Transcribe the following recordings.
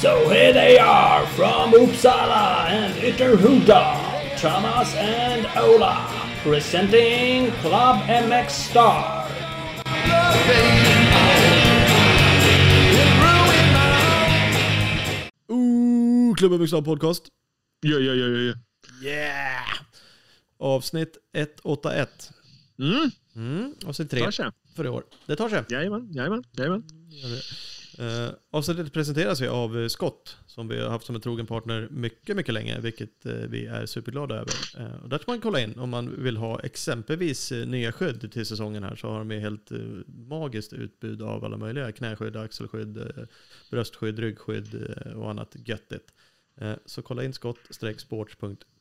So here they are from Uppsala and Ytterhuda, Thomas and Ola, presenting Club MX Star. Ooh, Klubben Vuxna Podcast. Yeah, yeah, ja, ja, ja. Yeah! Avsnitt 181. Mm, Mm, avsnitt 3 tar sig. för i år. Det tar sig. Jajamän, jajamän, jajamän. Uh, avsnittet presenteras vi av eh, Scott, som vi har haft som en trogen partner mycket, mycket länge, vilket eh, vi är superglada över. Eh, och där kan man kolla in om man vill ha exempelvis nya skydd till säsongen här, så har de ju helt magiskt utbud av alla möjliga knäskydd, axelskydd, bröstskydd, ryggskydd och annat göttigt. Så kolla in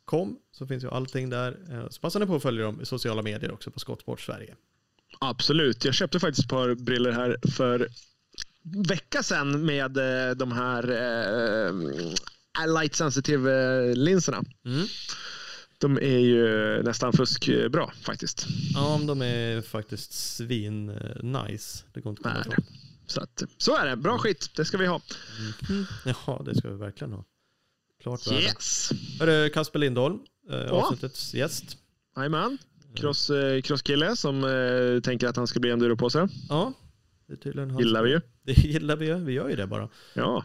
skottsports.com så finns ju allting där. Eh, så passar ni på att följa dem i sociala medier också på Skottsport Sverige. Absolut. Jag köpte faktiskt ett par briller här för vecka sedan med eh, de här eh, light sensitive eh, linserna. Mm. De är ju nästan fuskbra faktiskt. Ja, de är faktiskt svin nice. Det går inte att komma ifrån. Så, att, så är det. Bra skit. Det ska vi ha. Mhm. Jaha, det ska vi verkligen ha. Klart värde. Yes. Hörru, Kasper Lindholm, eh, Ja. avsnittets gäst. Jajamän. Cross, eh, crosskille som eh, tänker att han ska bli enduropåse. Ja, det tydligen han. Gillar vi ju. Det gillar vi ju. Vi gör ju det bara. Ja,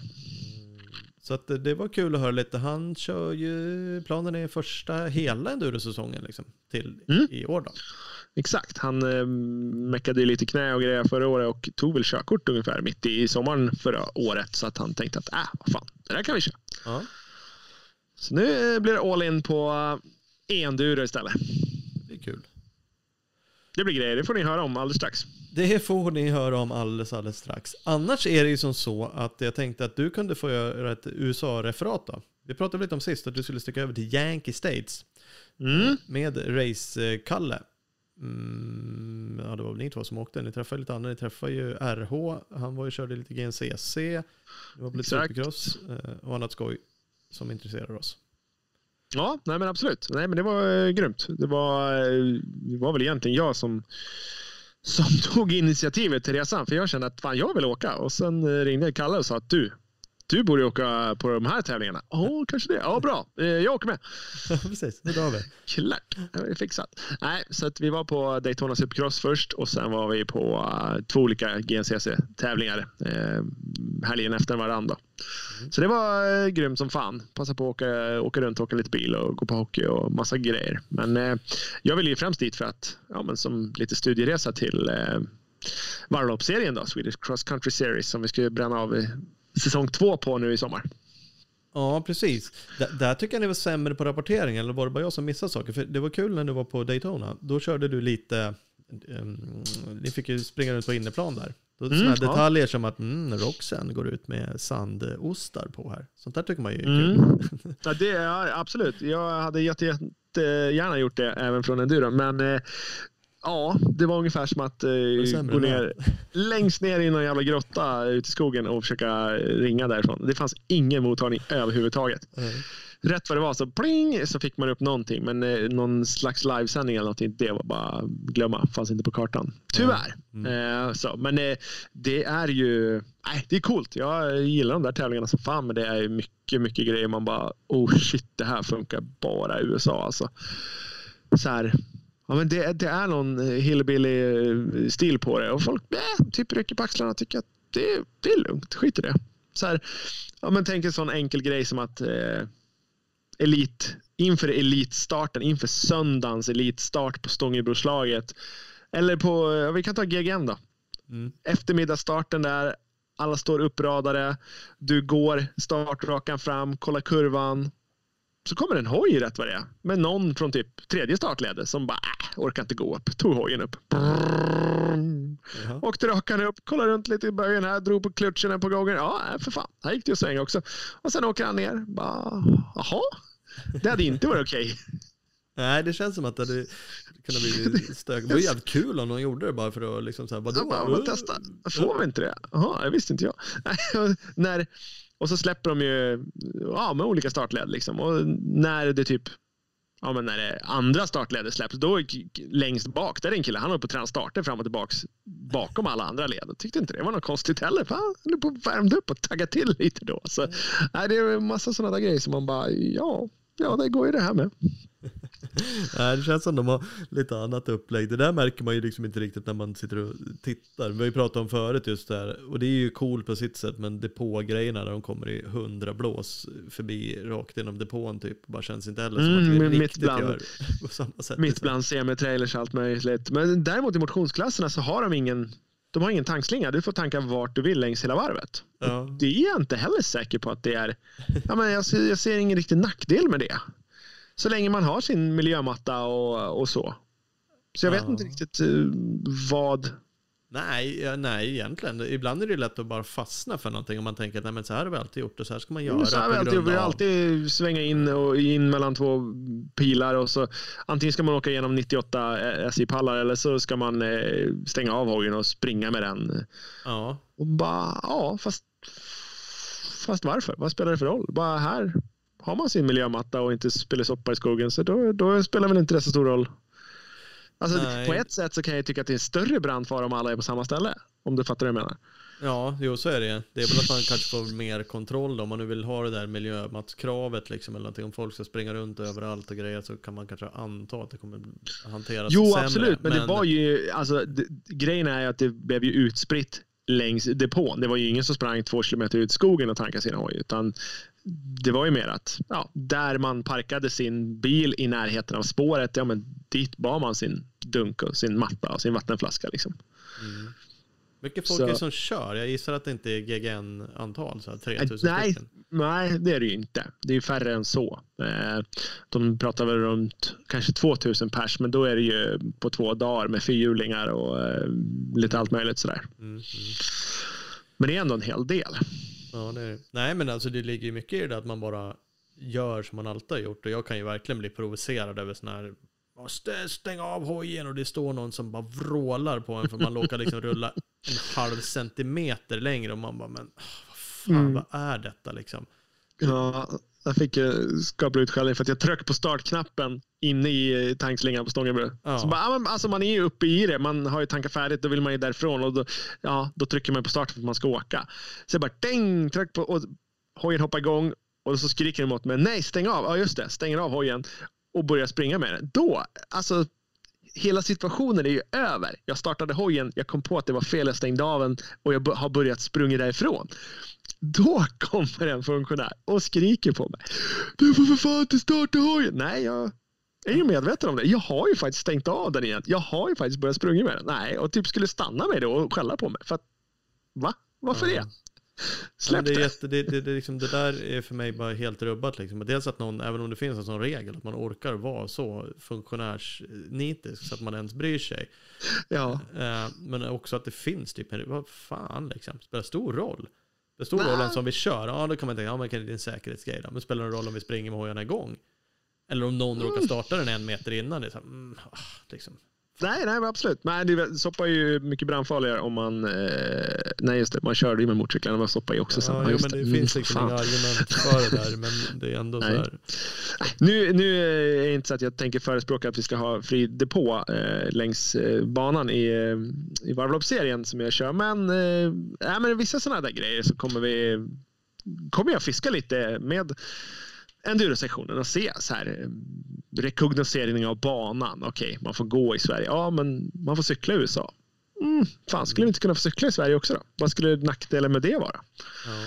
Så att eh, det var kul att höra lite. Han kör ju, planen är första hela endurosäsongen liksom, till Mm. i år då. exakt. Han eh, meckade ju lite knä och grejer förra året och tog väl körkort ungefär mitt i sommaren förra året. Så att han tänkte att äh, vad fan, det där kan vi köra. Ja, Så nu eh, blir det all in på eh, enduro istället. det är kul. Det blir grejer, det får ni höra om alldeles strax. Det får ni höra om alldeles, alldeles strax. Annars är det ju som så att jag tänkte att du kunde få göra ett USA-referat då. Vi pratade lite om sist att du skulle sticka över till Yankee States Mm. med Race-Kalle. Mm, ja, det var väl ni två som åkte. Ni träffade lite andra. Ni träffade ju RH. Han var ju körde lite GNCC. Det var lite Exakt. supercross eh, och annat skoj som intresserar oss. Ja, nej men absolut. Nej, men det var eh, grymt. Det var, eh, det var väl egentligen jag som, som tog initiativet till resan. För jag kände att fan, jag vill åka. Och sen eh, ringde jag Kalle och sa att du, du borde åka på de här tävlingarna. Ja, kanske det. Ja, bra. Eh, Jag åker med. Precis, det drar vi. Klart, det är fixat. Nej, så att vi var på Daytona Supercross först och sen var vi på eh, två olika GNCC-tävlingar eh, helgen efter varandra. Så det var grymt som fan. Passa på att åka, åka runt, åka lite bil och gå på hockey och massa grejer. Men jag vill ju främst dit för att, ja, men som lite studieresa till eh, varvloppsserien då, Swedish Cross Country Series som vi ska bränna av säsong två på nu i sommar. Ja, precis. D- där tycker jag ni var sämre på rapportering, eller var det bara jag som missade saker? För det var kul när du var på Daytona. Då körde du lite, um, ni fick ju springa runt på inneplan där. Då, Mm, ja. detaljer som att mm, Roxen går ut med sandostar på här. Sånt där tycker man ju är kul. Mm. Ja, det är absolut. Jag hade jätte, jättegärna gjort det även från enduro. Men eh, ja, det var ungefär som att eh, gå ner längst ner i någon jävla grotta ute i skogen och försöka ringa därifrån. Det fanns ingen mottagning överhuvudtaget. Mm. Rätt vad det var så pling så fick man upp någonting. Men eh, någon slags livesändning eller någonting, det var bara glömma. Fanns inte på kartan. Tyvärr. Mm. Eh, så, men eh, det är ju nej, det är coolt. Jag gillar de där tävlingarna som fan. Men det är mycket, mycket grejer. Man bara oh shit, det här funkar bara i USA alltså. Så här, ja, men det, det är någon hillbilly-stil på det och folk äh, typ rycker på axlarna och tycker att det, det är lugnt. Skit i det. Så här, ja, men tänk en sån enkel grej som att eh, elit, inför elitstarten, inför söndagens elitstart på Stångebroslaget. Eller på, ja, vi kan ta GGN då. Mm. Eftermiddagsstarten där, alla står uppradade. Du går startrakan fram, kollar kurvan. Så kommer en hoj rätt vad det är. Med någon från typ tredje startled som bara äh, orkar inte gå upp. Tog hojen upp. Jaha. Åkte rakan upp, kollade runt lite i böjen här, drog på klutchen på gången. Ja, äh, för fan. Här gick det ju att svänga också. Och sen åker han ner. Bara, jaha. Det hade inte varit okej. Nej, det känns som att det hade kunnat bli stök. Det var jävligt kul om någon gjorde det bara för att liksom så här, vadå? Jag bara, testa. Får vi inte det? Jaha, det visste inte jag. När, och så släpper de ju ja, med olika startled. Liksom. Och när det typ ja, men när det andra startleder släpps, då är längst bak, där är en kille, han håller på att träna starter fram och tillbaka bakom alla andra led. Jag tyckte inte det var något konstigt heller. Han är på värmde upp och tagga till lite då. Så, nej, det är en massa sådana där grejer som man bara, ja, ja, det går ju det här med. Nej, det känns som de har lite annat upplägg. Det där märker man ju liksom inte riktigt när man sitter och tittar. Vi har ju pratat om förut just det här. Och det är ju coolt på sitt sätt. Men depågrejerna när de kommer i hundra blås förbi rakt genom depån typ. Bara känns inte heller som mm, att vi riktigt bland, gör på samma sätt. Mitt bland semi-trailers allt möjligt. Men däremot i motionsklasserna så har de ingen de har ingen tankslinga. Du får tanka vart du vill längs hela varvet. Ja. Det är jag inte heller säker på att det är. Ja, men jag, ser, jag ser ingen riktig nackdel med det. Så länge man har sin miljömatta och, och så. Så jag ja. vet inte riktigt uh, vad... Nej, nej, egentligen. Ibland är det lätt att bara fastna för någonting om man tänker att nej, men så här har vi alltid gjort och så här ska man göra. Så här har vi alltid, vi alltid svänga in och in mellan två pilar och så antingen ska man åka igenom 98 SJ-pallar eller så ska man eh, stänga av hojen och springa med den. Ja. Och bara, ja, fast, fast varför? Vad spelar det för roll? Bara här har man sin miljömatta och inte spelar soppa i skogen så då, då spelar väl inte det så stor roll. Alltså, på ett sätt så kan jag tycka att det är en större brandfara om alla är på samma ställe. Om du fattar vad jag menar. Ja, jo så är det. Det är väl att man kanske får mer kontroll då. Om man nu vill ha det där miljömattskravet liksom. Eller någonting. Om folk ska springa runt överallt och grejer så kan man kanske anta att det kommer hanteras jo, sämre. Jo, absolut. Men, men, det var ju, alltså det, grejen är ju att det blev ju utspritt längs depån. Det var ju ingen som sprang två kilometer ut i skogen och tankade sin hoj. Utan det var ju mer att ja, där man parkade sin bil i närheten av spåret, ja, men dit bar man sin dunk och sin matta och sin vattenflaska. Liksom. Mm. Mycket folk så. är som kör. Jag gissar att det inte är GGN-antal, så 3000 nej, nej, det är det ju inte. Det är ju färre än så. Eh, de pratar väl runt kanske 2000 pers, men då är det ju på två dagar med fyrhjulingar och eh, lite allt möjligt sådär. Mm, mm. Men det är ändå en hel del. Ja, det är Nej, men alltså det ligger ju mycket i det att man bara gör som man alltid har gjort. Och jag kan ju verkligen bli provocerad över sådana här Stänga av hojen och det står någon som bara vrålar på en för man råkar liksom rulla en halv centimeter längre och man bara men vad fan mm. vad är detta liksom? Ja, jag fick skaplig utskällning för att jag tryckte på startknappen inne i tankslingan på Stångebro. Ja. Så bara, alltså man är ju uppe i det, man har ju tankat färdigt, då vill man ju därifrån och då, ja, då trycker man på start för att man ska åka. Så jag bara däng, tryck på och hojen hoppar igång och så skriker de åt mig, nej stäng av, ja just det, stänger av hojen och börjar springa med den. Då, alltså hela situationen är ju över. Jag startade hojen, jag kom på att det var fel, jag stängde av den och jag har börjat sprunga därifrån. Då kommer en funktionär och skriker på mig. Du får för fan inte starta hojen. Nej, jag är ju medveten om det. Jag har ju faktiskt stängt av den igen. Jag har ju faktiskt börjat springa med den. Nej, och typ skulle stanna mig då och skälla på mig. För att, va? Varför mm. det? Släpp det. Jätte, det, det, det, liksom, det där är för mig bara helt rubbat. Liksom. Dels att någon, även om det finns en sån regel, att man orkar vara så funktionärsnitisk så att man ens bryr sig. Ja. Eh, men också att det finns typ, vad fan liksom, spelar stor roll. Det stor rollen som vi kör, ja då kan man tänka, ja men det är en säkerhetsgrej då. Men spelar det roll om vi springer med hojarna igång? Eller om någon mm. råkar starta den en meter innan. Det är så här, mm, ah, liksom, Nej, nej absolut. Nej, det, soppa är ju mycket brandfarligare om man... Eh, nej, just det. Man körde ju med motorcyklarna. Man soppa är också ja, Ja, men det, det finns liksom mm, inga argument för det där. Men det är ändå nej. så här. Nu, nu är det inte så att jag tänker förespråka att vi ska ha fri depå eh, längs eh, banan i, eh, i varvloppsserien som jag kör. Men, eh, men vissa sådana där grejer så kommer vi kommer jag fiska lite med endurosektionen och se så här eh, rekognosering av banan. Okej, okay, man får gå i Sverige. Ja, men man får cykla i USA. Mm, fan, skulle vi inte kunna få cykla i Sverige också då? Vad skulle nackdelen med det vara? Ja.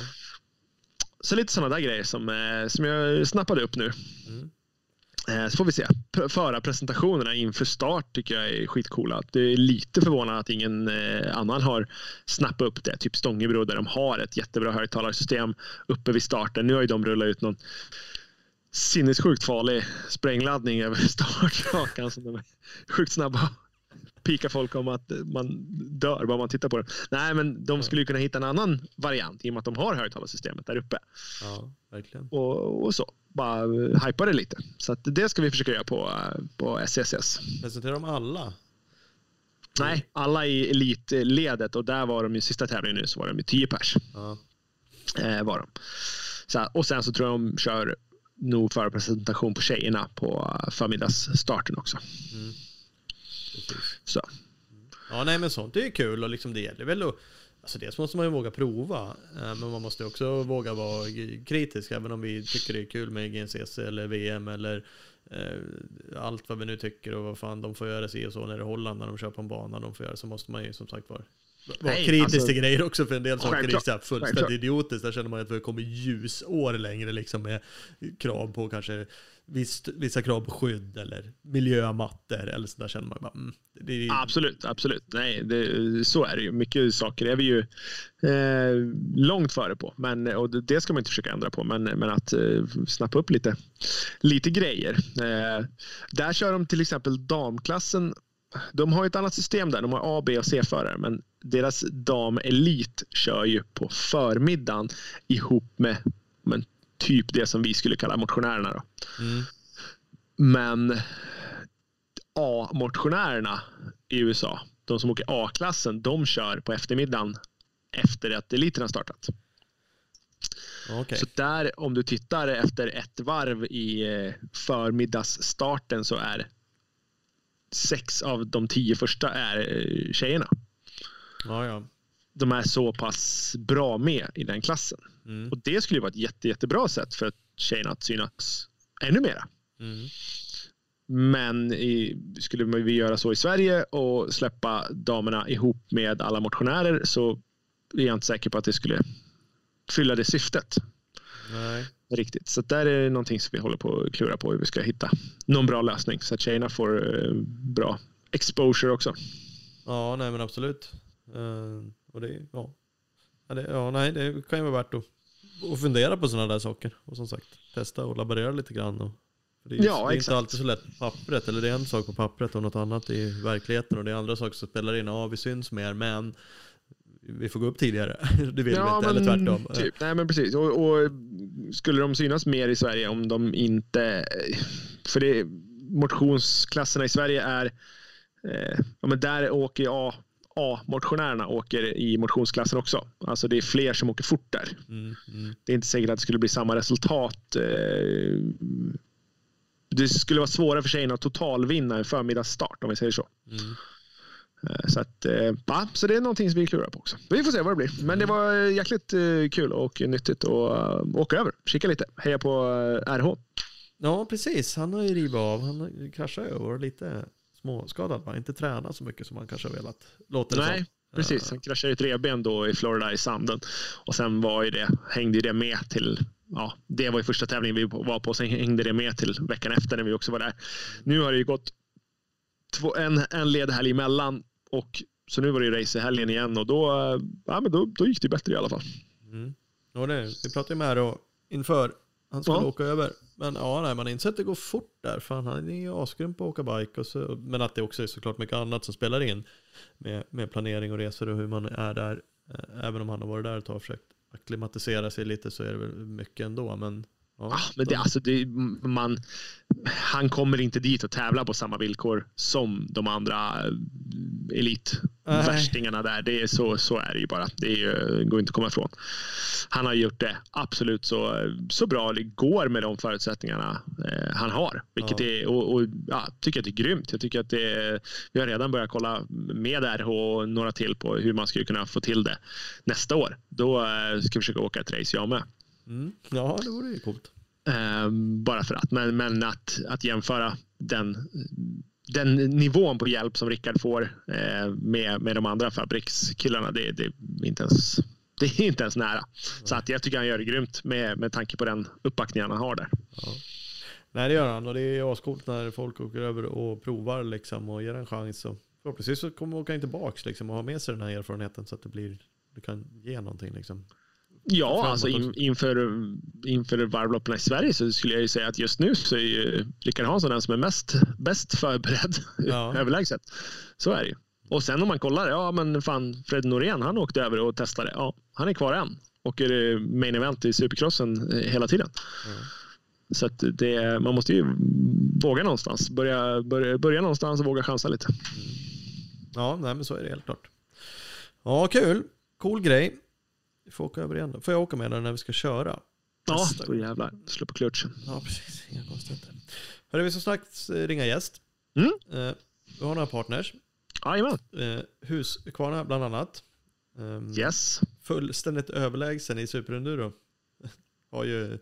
Så lite sådana där grejer som, eh, som jag snappade upp nu. Mm. Eh, så får vi se. Förarpresentationerna inför start tycker jag är skitcoola. Det är lite förvånande att ingen annan har snappat upp det. Typ Stångebro där de har ett jättebra högtalarsystem uppe vid starten. Nu har ju de rullat ut någon sinnessjukt farlig sprängladdning över startrakan de är sjukt snabba pika folk om att man dör bara man tittar på den. Nej, men de skulle ju kunna hitta en annan variant i och med att de har högtalarsystemet där uppe. Ja, verkligen. Och, och så. Bara hypa det lite. Så det ska vi försöka göra på, på SCSS. Presenterar de alla? Nej, alla i elitledet och där var de i sista tävlingen nu så var de ju 10 pers. Ja. Eh, var de. Så, och sen så tror jag de kör nog förpresentation på tjejerna på förmiddagsstarten också. Mm. Så. Ja, nej men sånt är kul och liksom det gäller väl att Alltså dels måste man ju våga prova, eh, men man måste också våga vara kritisk, även om vi tycker det är kul med GNCC eller VM eller eh, allt vad vi nu tycker och vad fan de får göra sig och så när det är Holland när de kör på en bana de får göra, så måste man ju som sagt vara vara kritisk alltså- till grejer också för en del saker är så fullständigt idiotiskt. Där känner man att vi kommer ljusår längre liksom med krav på kanske visst, vissa krav på skydd eller miljömattor eller så där känner man bara, mm, det Absolut, absolut. Nej, det, så är det ju. Mycket saker är vi ju eh, långt före på. Men, och det, ska man inte försöka ändra på. Men, men att eh, snappa upp lite, lite grejer. Eh, där kör de till exempel damklassen. De har ett annat system där. De har A, B och C-förare. Men deras damelit kör ju på förmiddagen ihop med men, typ det som vi skulle kalla motionärerna. Då. mm, Men A-motionärerna i USA, de som åker A-klassen, de kör på eftermiddagen efter att eliten har startat. okej. Så där, om du tittar efter ett varv i eh, förmiddagsstarten så är sex av de tio första är eh, tjejerna. Ja, ja. De är så pass bra med i den klassen. Mm, Och det skulle ju vara ett jätte, jättebra sätt för tjejerna att synas ännu mera. mm. Men i, skulle vi göra så i Sverige och släppa damerna ihop med alla motionärer så är jag inte säker på att det skulle fylla det syftet Nej. riktigt. Så där är det någonting som vi håller på att klura på hur vi ska hitta någon bra lösning så att tjejerna får eh, bra exposure också. Ja, nej men absolut. Eh, och det, ja. Ja, det, ja, nej, det kan ju vara värt att, att fundera på sådana där saker. Och som sagt, testa och laborera lite grann. Och, det är, Ja, det är inte alltid så lätt på pappret. Eller det är en sak på pappret och något annat i verkligheten. Och det är andra saker som spelar in. Ja, vi syns mer, men vi får gå upp tidigare. Det vill vi inte, eller tvärtom. Typ. Nej, men precis. Och, och skulle de synas mer i Sverige om de inte... För det, motionsklasserna i Sverige är... Eh, ja, men där åker A, A-motionärerna åker i motionsklassen också. Alltså det är fler som åker fort där. Mm, mm, Det är inte säkert att det skulle bli samma resultat. Eh, det skulle vara svårare för tjejerna att totalvinna en förmiddagsstart om vi säger så. mm. Eh, Så, att, eh, ja, så det är någonting som vi klurar på också. Vi får se vad det blir. Men det var eh, jäkligt kul och nyttigt att åka över. Kika lite. Heja på RH. Ja, precis. Han har ju rivit av. Han har kraschat över lite småskadad. Va? Inte tränat så mycket som han kanske har velat. Låter Nej, som. precis. Han kraschade ju ett revben då i Florida i sanden. Och sen var ju det, hängde ju det med till Ja, det var ju första tävlingen vi var på. Sen hängde det med till veckan efter när vi också var där. Nu har det ju gått två, en, en ledhelg emellan. Och så nu var det ju race i helgen igen och då, eh, ja, men då, då gick det bättre i alla fall. Mm. Ja, det, vi pratade ju med då inför han skulle Ja. åka över. Men ja, nej, man inser att det går fort där. Fan, han är ju asgrym på att åka bike. Och så, men att det också är såklart mycket annat som spelar in. Med, med planering och resor och hur man är där. Eh, Även om han har varit där ett tag och försökt acklimatisera sig lite så är det väl mycket ändå. Men, ja, Ah, men det, alltså det, man, han kommer inte dit och tävla på samma villkor som de andra eh, elitvärstingarna där. Det är så, så är det ju bara. Det ju- går inte att komma ifrån. Han har gjort det absolut så, så bra det går med de förutsättningarna eh, han har. Vilket Ja. är, och, och ja, tycker att det är grymt. Jag tycker att det är, vi har redan börjat kolla med RH och några till på hur man skulle kunna få till det nästa år. Då eh, ska vi försöka åka ett race jag med. Mm, ja, det vore ju coolt. Eh, bara för att. Men, men att, att jämföra den, den nivån på hjälp som Rickard får eh, med, med de andra fabrikskillarna, det, det, är inte ens, det är inte ens nära. Så att jag tycker han gör det grymt med, med tanke på den uppbackningen han har där. Nej, det gör han. Och det är ascoolt när folk åker över och provar liksom och ger en chans. Och förhoppningsvis så kommer åka in tillbaks liksom och ha med sig den här erfarenheten så att det blir det kan ge någonting liksom. Ja, alltså in, inför, inför varvloppen i Sverige så skulle jag ju säga att just nu så är ju Rickard Hansson den som är mest, bäst förberedd Ja. överlägset. Så är det ju. Och sen om man kollar, ja men fan Fred Norén han åkte över och testade. Ja, han är kvar än. Åker eh, main event i supercrossen eh, hela tiden. Så att det, man måste ju våga någonstans. Börja, börja, börja någonstans och våga chansa lite. Ja, nej men så är det helt klart. Ja, kul. Cool grej. Vi får åka över igen. då. Får jag åka med där när vi ska köra? Ja, då jävlar. Slå på klutchen. Ja, precis. Inga konstigheter. Hörru, vi ska strax ringa gäst. Mm. Eh, vi har några partners. Jajamän. Eh, Husqvarna bland annat. Um, Yes. Fullständigt överlägsen i superenduro. har ju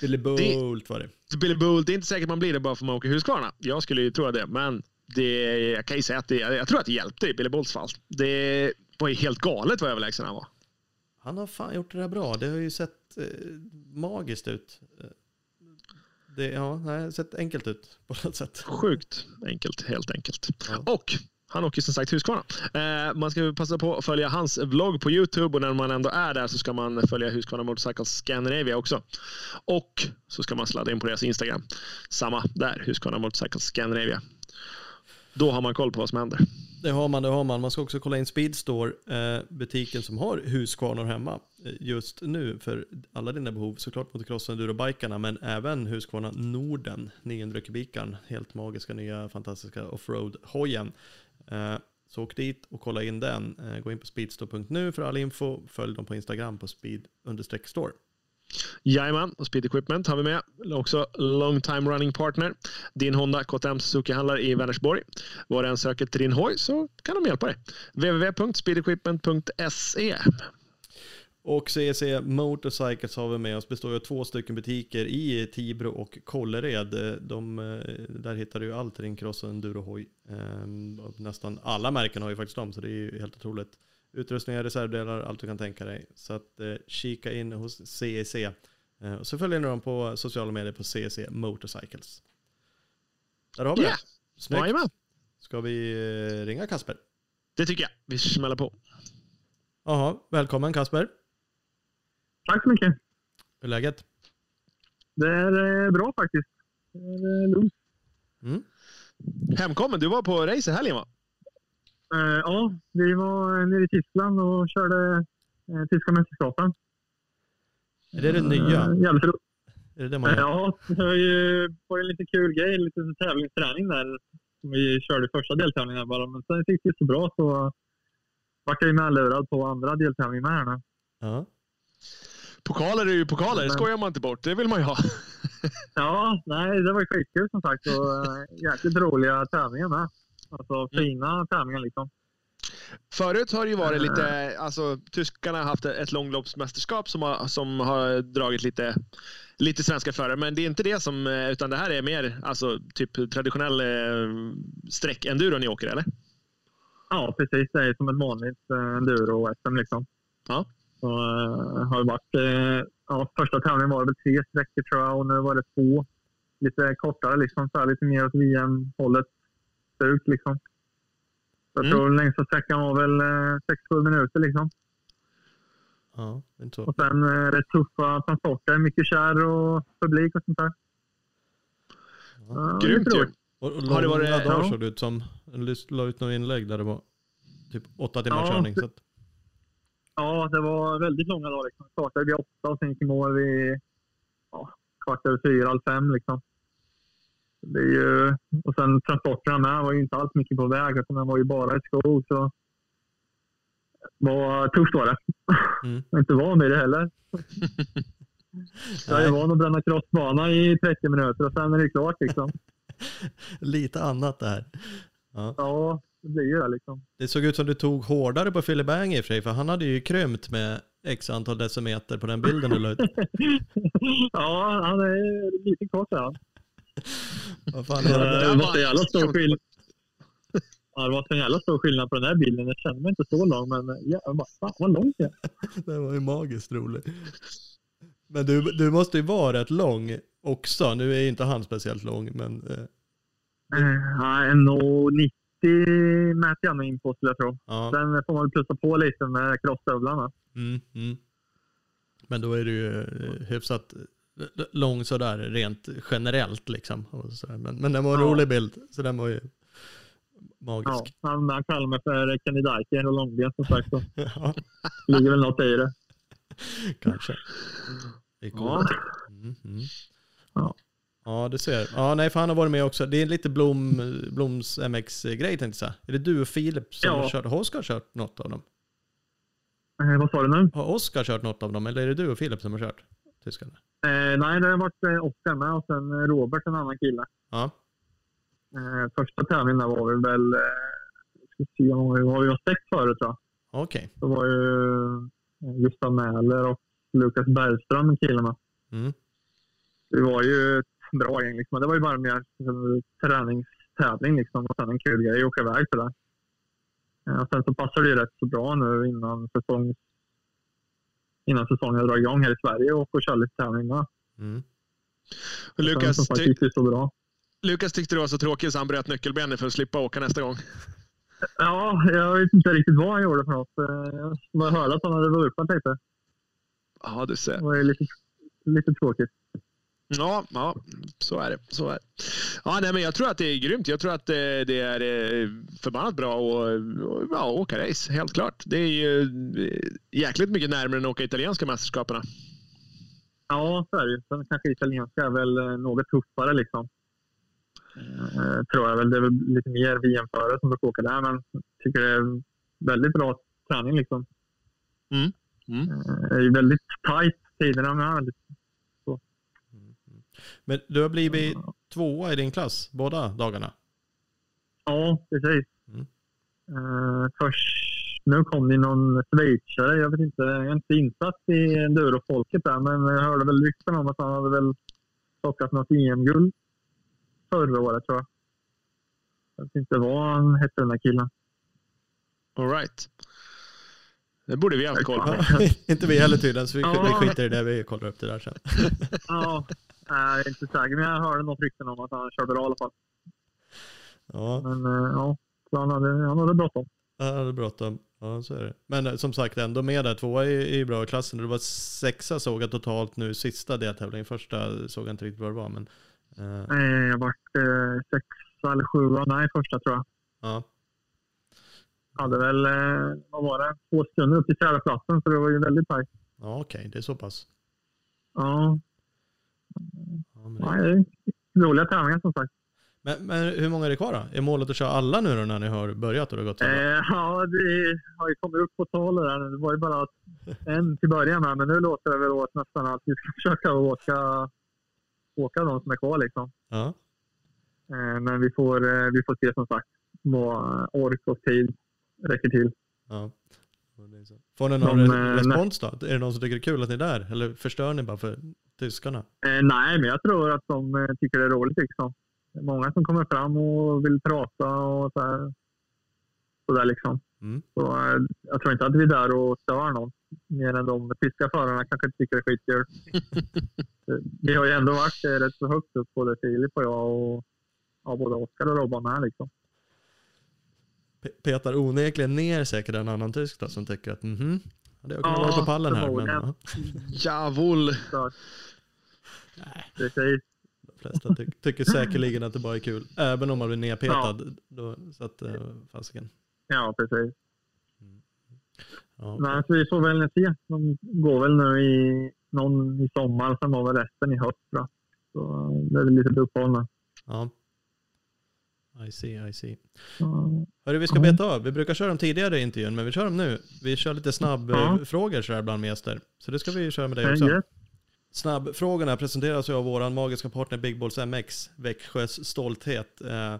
Billy Bolt var det. Billy Bull, det är inte säkert man blir det bara för att man åker Husqvarna. Jag skulle ju tro det, men det, jag kan ju säga att det, jag tror att det hjälpte i Billy Bulls fall. Det var ju helt galet vad överlägsen han var. Han har fan gjort det där bra. Det har ju sett eh, magiskt ut. Det, ja, det har sett enkelt ut på något sätt. Sjukt enkelt, helt enkelt. Ja. Och han åker som sagt Husqvarna. Eh, man ska passa på att följa hans vlogg på Youtube och när man ändå är där så ska man följa Husqvarna Motorcycles Scandinavia också. Och så ska man sladda in på deras Instagram. Samma där, Husqvarna Motorcycles Scandinavia. Då har man koll på vad som händer. Det har man, det har man. Man ska också kolla in Speedstore, eh, butiken som har Husqvarnor hemma eh, just nu för alla dina behov. Såklart motocross och endurobikarna, men även Husqvarna Norden, 900 kubikaren, helt magiska nya fantastiska offroad-hojen. Eh, så åk dit och kolla in den. Eh, gå in på speedstore.nu för all info. Följ dem på Instagram på speed-store. Jajamän, och Speed Equipment har vi med. Också long time running partner. Din Honda KTM Suzuki-handlare i Vänersborg. Var du än söker till din hoj så kan de hjälpa dig. www.speedequipment.se Och CEC Motorcycles har vi med oss, består av två stycken butiker i Tibro och Kållered. De, eh, där hittar du allt till din cross och endurohoj. Ehm, Nästan alla märken har ju faktiskt dem, så det är ju helt otroligt. Utrustningar, reservdelar, allt du kan tänka dig. Så att eh, kika in hos CEC. Eh, och så följer ni dem på sociala medier på CEC Motorcycles. Där har vi Ja. det. Snyggt. Jajamän, Ska vi eh, ringa Kasper? det tycker jag. Vi smäller på. Jaha, välkommen Kasper. Tack så mycket. Hur är läget? Det är eh, bra faktiskt. Det är eh, lugnt. Mm. Hemkommen, du var på race i helgen va? Eh, Ja, vi var nere i Tyskland och körde eh, tyska mästerskapen. Är det det nya? Eh, Jävligt roligt. Är det det man gör? Ja, det var ju var en lite kul grej. Lite tävlingsträning där. Som vi körde i första deltävlingen bara. Men sen gick det så bra så vart jag ju medlurad på andra deltävlingen med här nu. Ja. Pokaler är ju pokaler, det skojar man inte bort. Det vill man ju ha. Ja, nej, det var ju skitkul som sagt. Och jäkligt roliga tävlingar med. Alltså fina tävlingar liksom. Förut har det ju varit lite, alltså tyskarna har haft ett långloppsmästerskap som har, som har dragit lite, lite svenska förare. Men det är inte det som, eh, utan det här är mer alltså, typ traditionell eh, sträck-enduro ni åker eller? Ja, precis. Det är som ett vanligt eh, enduro-SM liksom. Ja. Så, eh, har varit, eh, ja, första tävlingen var det väl tre sträckor tror jag och nu var det två. Lite kortare liksom, så här, lite mer åt VM-hållet. Stuk liksom. Så jag Mm. tror längsta sträckan var väl eh, 6-7 minuter liksom. Ja, inte så. Och sen eh, rätt tuffa transporter, mycket kärr och publik och sånt där. Ja, Grymt ju! Och, och Har det varit- dagar ja. såg det ut som. La ut något inlägg där det var typ åtta timmars Ja, körning. Så att, Ja, det var väldigt långa dagar. Liksom. Startade vid åtta och sen gick i mål vid ja, kvart över fyra, halv fem. Liksom. Det är ju, och sen transporterna med var ju inte alls mycket på väg, utan den var ju bara i skog. Så det var tufft var det. Mm. Jag är inte van vid det heller. Jag är van att bränna crossbana i 30 minuter och sen är det klart. Liksom. lite annat det här. Ja. Ja, det blir ju det. Liksom. Det såg ut som du tog hårdare på Philip Bang i och för sig, för han hade ju krympt med x antal decimeter på den bilden du la ut. ja, han är lite kort. Ja. Vad fan Det är det? var så jävla stor skillnad. Ja, det var så jävla stor skillnad på den här bilden. Jag kände mig inte så lång, men jävlar, fan vad långt jag är. Det var ju magiskt roligt. Men du, du måste ju vara rätt lång också. Nu är inte han speciellt lång, men eh, Eh, Nej, 1,90 mäter jag mig in på skulle jag tro. ja. Sen får man väl plussa på lite med crossstövlarna. Mm, mm. Men då är du ju eh, hyfsat eh, lång sådär rent generellt liksom. Men, men den var en Ja. rolig bild, så den var ju Ja, magisk. han, han kallar mig för Kenny Dyker och långben som sagt. Så Ja, ligger väl något i det. kanske. Det är coolt. Mm, mm. Ja. Ja, du ser. Ja, nej, för han har varit med också. Det är lite Blom, Bloms MX-grej tänkte jag säga. Är det du och Filip som Ja. har kört? Har Oskar kört något av dem? Eh, vad sa du nu? Har Oskar kört något av dem eller är det du och Filip som har kört? Tyskarna? Eh, nej, det har varit eh, Oskar med och sen eh, Robert, en annan kille. Ja. Eh, första tävlingen där var vi väl, eh, se, vi var, vi sex förut tror jag. Okej. Det var ju eh, Gustav Mäler och Lukas Bergström, killarna. Mm. Det var ju ett bra gäng. Liksom. Det var ju bara mer en träningstävling liksom. och sen en kul grej att åka iväg. Eh, Och sen så passar det ju rätt så bra nu innan, säsong, innan säsongen drar igång här i Sverige och få köra lite tävling med. Mm. Och Lukas, som ty faktiskt är så bra. Lukas tyckte det var så tråkigt så han bröt nyckelbenet för att slippa åka nästa gång. Ja, jag vet inte riktigt vad han gjorde för något. Eh, Jag hörde att han hade vurpat lite. Ja, du ser. Det var ju lite, lite tråkigt. Ja, ja, så är det. Så är det. Ja, nej, men jag tror att det är grymt. Jag tror att eh, det är eh, förbannat bra att och, ja, åka race. Helt klart. Det är ju eh, jäkligt mycket närmare än att åka italienska mästerskaperna. Ja, så är det. Sen kanske italienska är väl eh, något tuffare liksom. Eh, tror jag väl. Det är väl lite mer VM-förare som brukar åka där, men jag tycker det är väldigt bra träning liksom. Mm. Mm. Eh, Det är ju väldigt tajt tiderna med. Men du har blivit tvåa i din klass båda dagarna? ja, precis. Mm. Eh, först, nu kom det någon schweizare. Jag vet inte, jag är inte insatt i endurofolket där, men jag hörde väl rykten om att han hade väl plockat något EM-guld förra året tror jag. Jag vet inte vad han hette den där killen. All right. Det borde vi haft koll på. Inte vi heller tydligen, så vi, Ja. vi skiter i det. Vi kollar upp det där sen. Ja, jag är inte säker, men jag hörde något rykten om att han körde bra i alla fall. Ja, Men eh, ja, så han hade, han hade bråttom. det är bråttom. Ja, så är det. Men eh, som sagt, ändå med där. Tvåa i, i bra klassen. Det var sexa såg jag totalt nu sista deltävlingen. Första såg jag inte riktigt vad det var, men... eh, Jag vart eh, sexa eller sjua, nej första tror jag. ja. Hade väl, eh, vad var det, två sekunder upp till fjärdeplatsen så det var ju väldigt tajt. Ja, okej. Det är så pass. Ja, Ja, men, det... nej, roliga tävlingar som sagt. men, men hur många är det kvar då? Är målet att köra alla nu då när ni har börjat och det har gått så? Eh, ja, det har ju kommit upp på tal där. Det var ju bara en till början med, men nu låter det väl åt nästan att vi ska försöka åka, åka de som är kvar liksom. Ja. Eh, men vi får, eh, vi får se som sagt vad ork och tid räcker till. ja. Ja. Får ni någon De, re- eh, respons då? Är det någon som tycker det är kul att ni är där? Eller förstör ni bara för tyskarna? Eh, nej, men jag tror att de eh, tycker det är roligt. Liksom. Det är många som kommer fram och vill prata och så här. Så där liksom. Mm. Så, eh, jag tror inte att vi är där och stör någon. Mer än de tyska förarna kanske inte tycker det är skitkul. Eh, vi har ju ändå varit rätt så högt upp, både Filip och jag och ja, både Oskar och Robban med. Liksom. Pe- Petar onekligen ner säkert en annan tysk då, som tycker att mhm, hade jag kunnat Ja, vara på pallen här. Men ja. Så, nej, precis. de flesta ty tycker säkerligen att det bara är kul. Även om man blir nedpetad. Då, så att, eh, fasiken. Ja, precis. Ja. Nej, så vi får väl se. De går väl nu i någon i sommar, sen var väl resten i höst. Då. Så det är väl lite uppehåll nu. ja. I see, I see. Så, Hörru, vi ska beta av. Vi brukar köra dem tidigare i intervjun, men vi kör dem nu. Vi kör lite snabbfrågor sådär bland med gäster. Så det ska vi köra med dig också. Snabbfrågorna presenteras ju av vår magiska partner Big Balls MX, Växjös stolthet. Eh,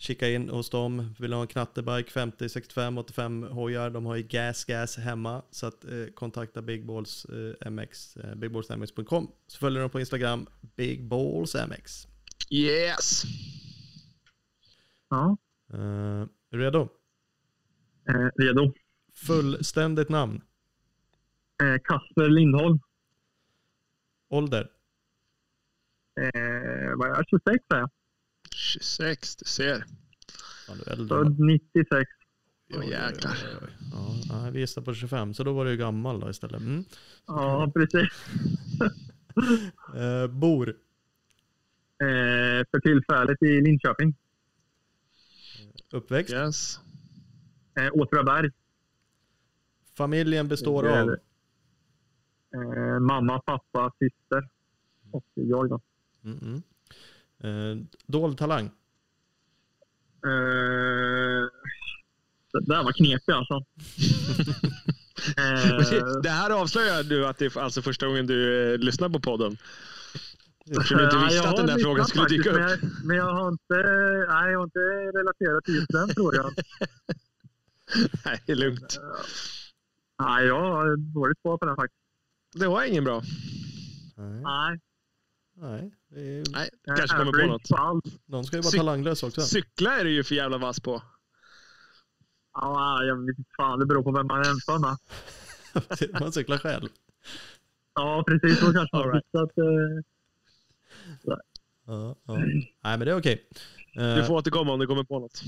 kika in hos dem, vill ha en knattebike 50, 65, 85 hojar. De har ju gas, gas hemma. Så att, eh, kontakta Big Balls eh, MX, eh, bigballsmx.com. Så följer de på Instagram, Big Balls MX. Yes. Ja, Eh, är du redo? eh, redo. Fullständigt namn, Eh, Kasper Lindholm. ålder, Eh, vad är jag? 26 är jag. 26, du ser. Fan, du är äldre. va? Född 96. Åh jäklar. Oj, oj, oj. Ja, nej, vi gissar på 25, så då var du ju gammal då istället. Mm. Ja, precis. Eh, bor, Eh, för tillfället i Linköping. Uppväxt, Yes. Eh, Åtvidaberg. familjen består av. Eh, mamma, pappa, syster och jag då. mm, mm. Eh, dold talang, Eh, det där var knepigt alltså. Det här avslöjar du att det är alltså första gången du eh, lyssnar på podden. Eftersom du inte visste jag att den där frågan skulle dyka faktiskt, upp. Men jag, men jag har inte, nej, jag har inte relaterat till just den frågan. Nej, det är lugnt. Nej, jag har dåligt svar på den faktiskt. Det var ingen bra. Nej, Nej, nej. Det är, Nej, jag kanske kommer på något. På allt. någon ska ju vara Cyk- talanglös också. Cykla är du ju för jävla vass på. Ja, jag vet inte fan. Det beror på vem man jämför med. Man cyklar själv. Ja, precis. Så kanske man right. att, eh, Ja, ja. Nej, men det är okej. Du Eh, får återkomma om du kommer på något.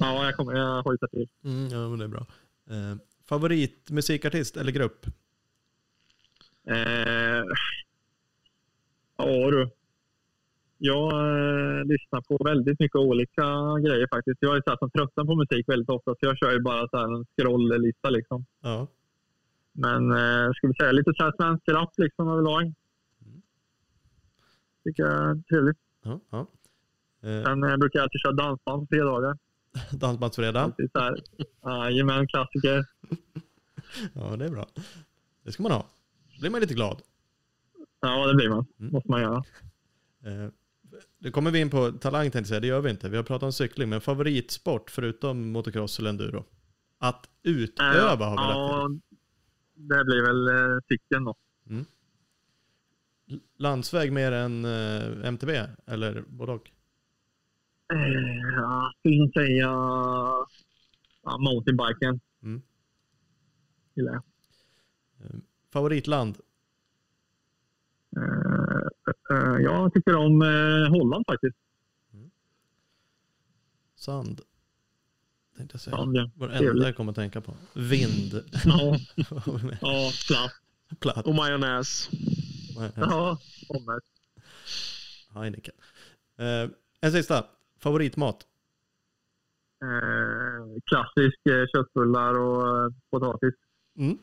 Ja, jag kommer. Jag hojtar till. mm, ja, men det är bra. Eh, favorit musikartist eller grupp? Eh, ja du. Jag eh, lyssnar på väldigt mycket olika grejer faktiskt. Jag är så här som tröttnar på musik väldigt ofta så jag kör ju bara så här en scrolllista liksom. Ja. Men eh, vi säga lite så här svensk rap liksom överlag. Tycker jag är trevligt. ja, ja. Eh, Sen eh, brukar jag alltid köra dansband på fredagar. Dansbandsfredag. Jajamän, klassiker. Ja, det är bra. Det ska man ha. Då blir man lite glad. Ja, det blir man. Mm. måste man göra. Eh, Nu kommer vi in på talang tänkte jag säga, det gör vi inte. Vi har pratat om cykling, men favoritsport förutom motocross eller enduro? Att utöva har vi lagt Ja, det blir väl eh, cykeln då. Landsväg mer än eh, MTB eller både och? Eh, Ja, skulle nog säga ja, mountainbiken. Mm. Gillar jag. Favoritland? Eh, eh, jag tycker om Holland faktiskt. Sand? Tänkte jag säga. Sand, ja. Var det enda jag kommer att tänka på. Vind. Ja, ja platt. Platt. Och majonnäs. Ja, pommes. Heineken. Eh, en sista. Favoritmat? Eh, klassisk eh, köttbullar och eh, potatis. Mm.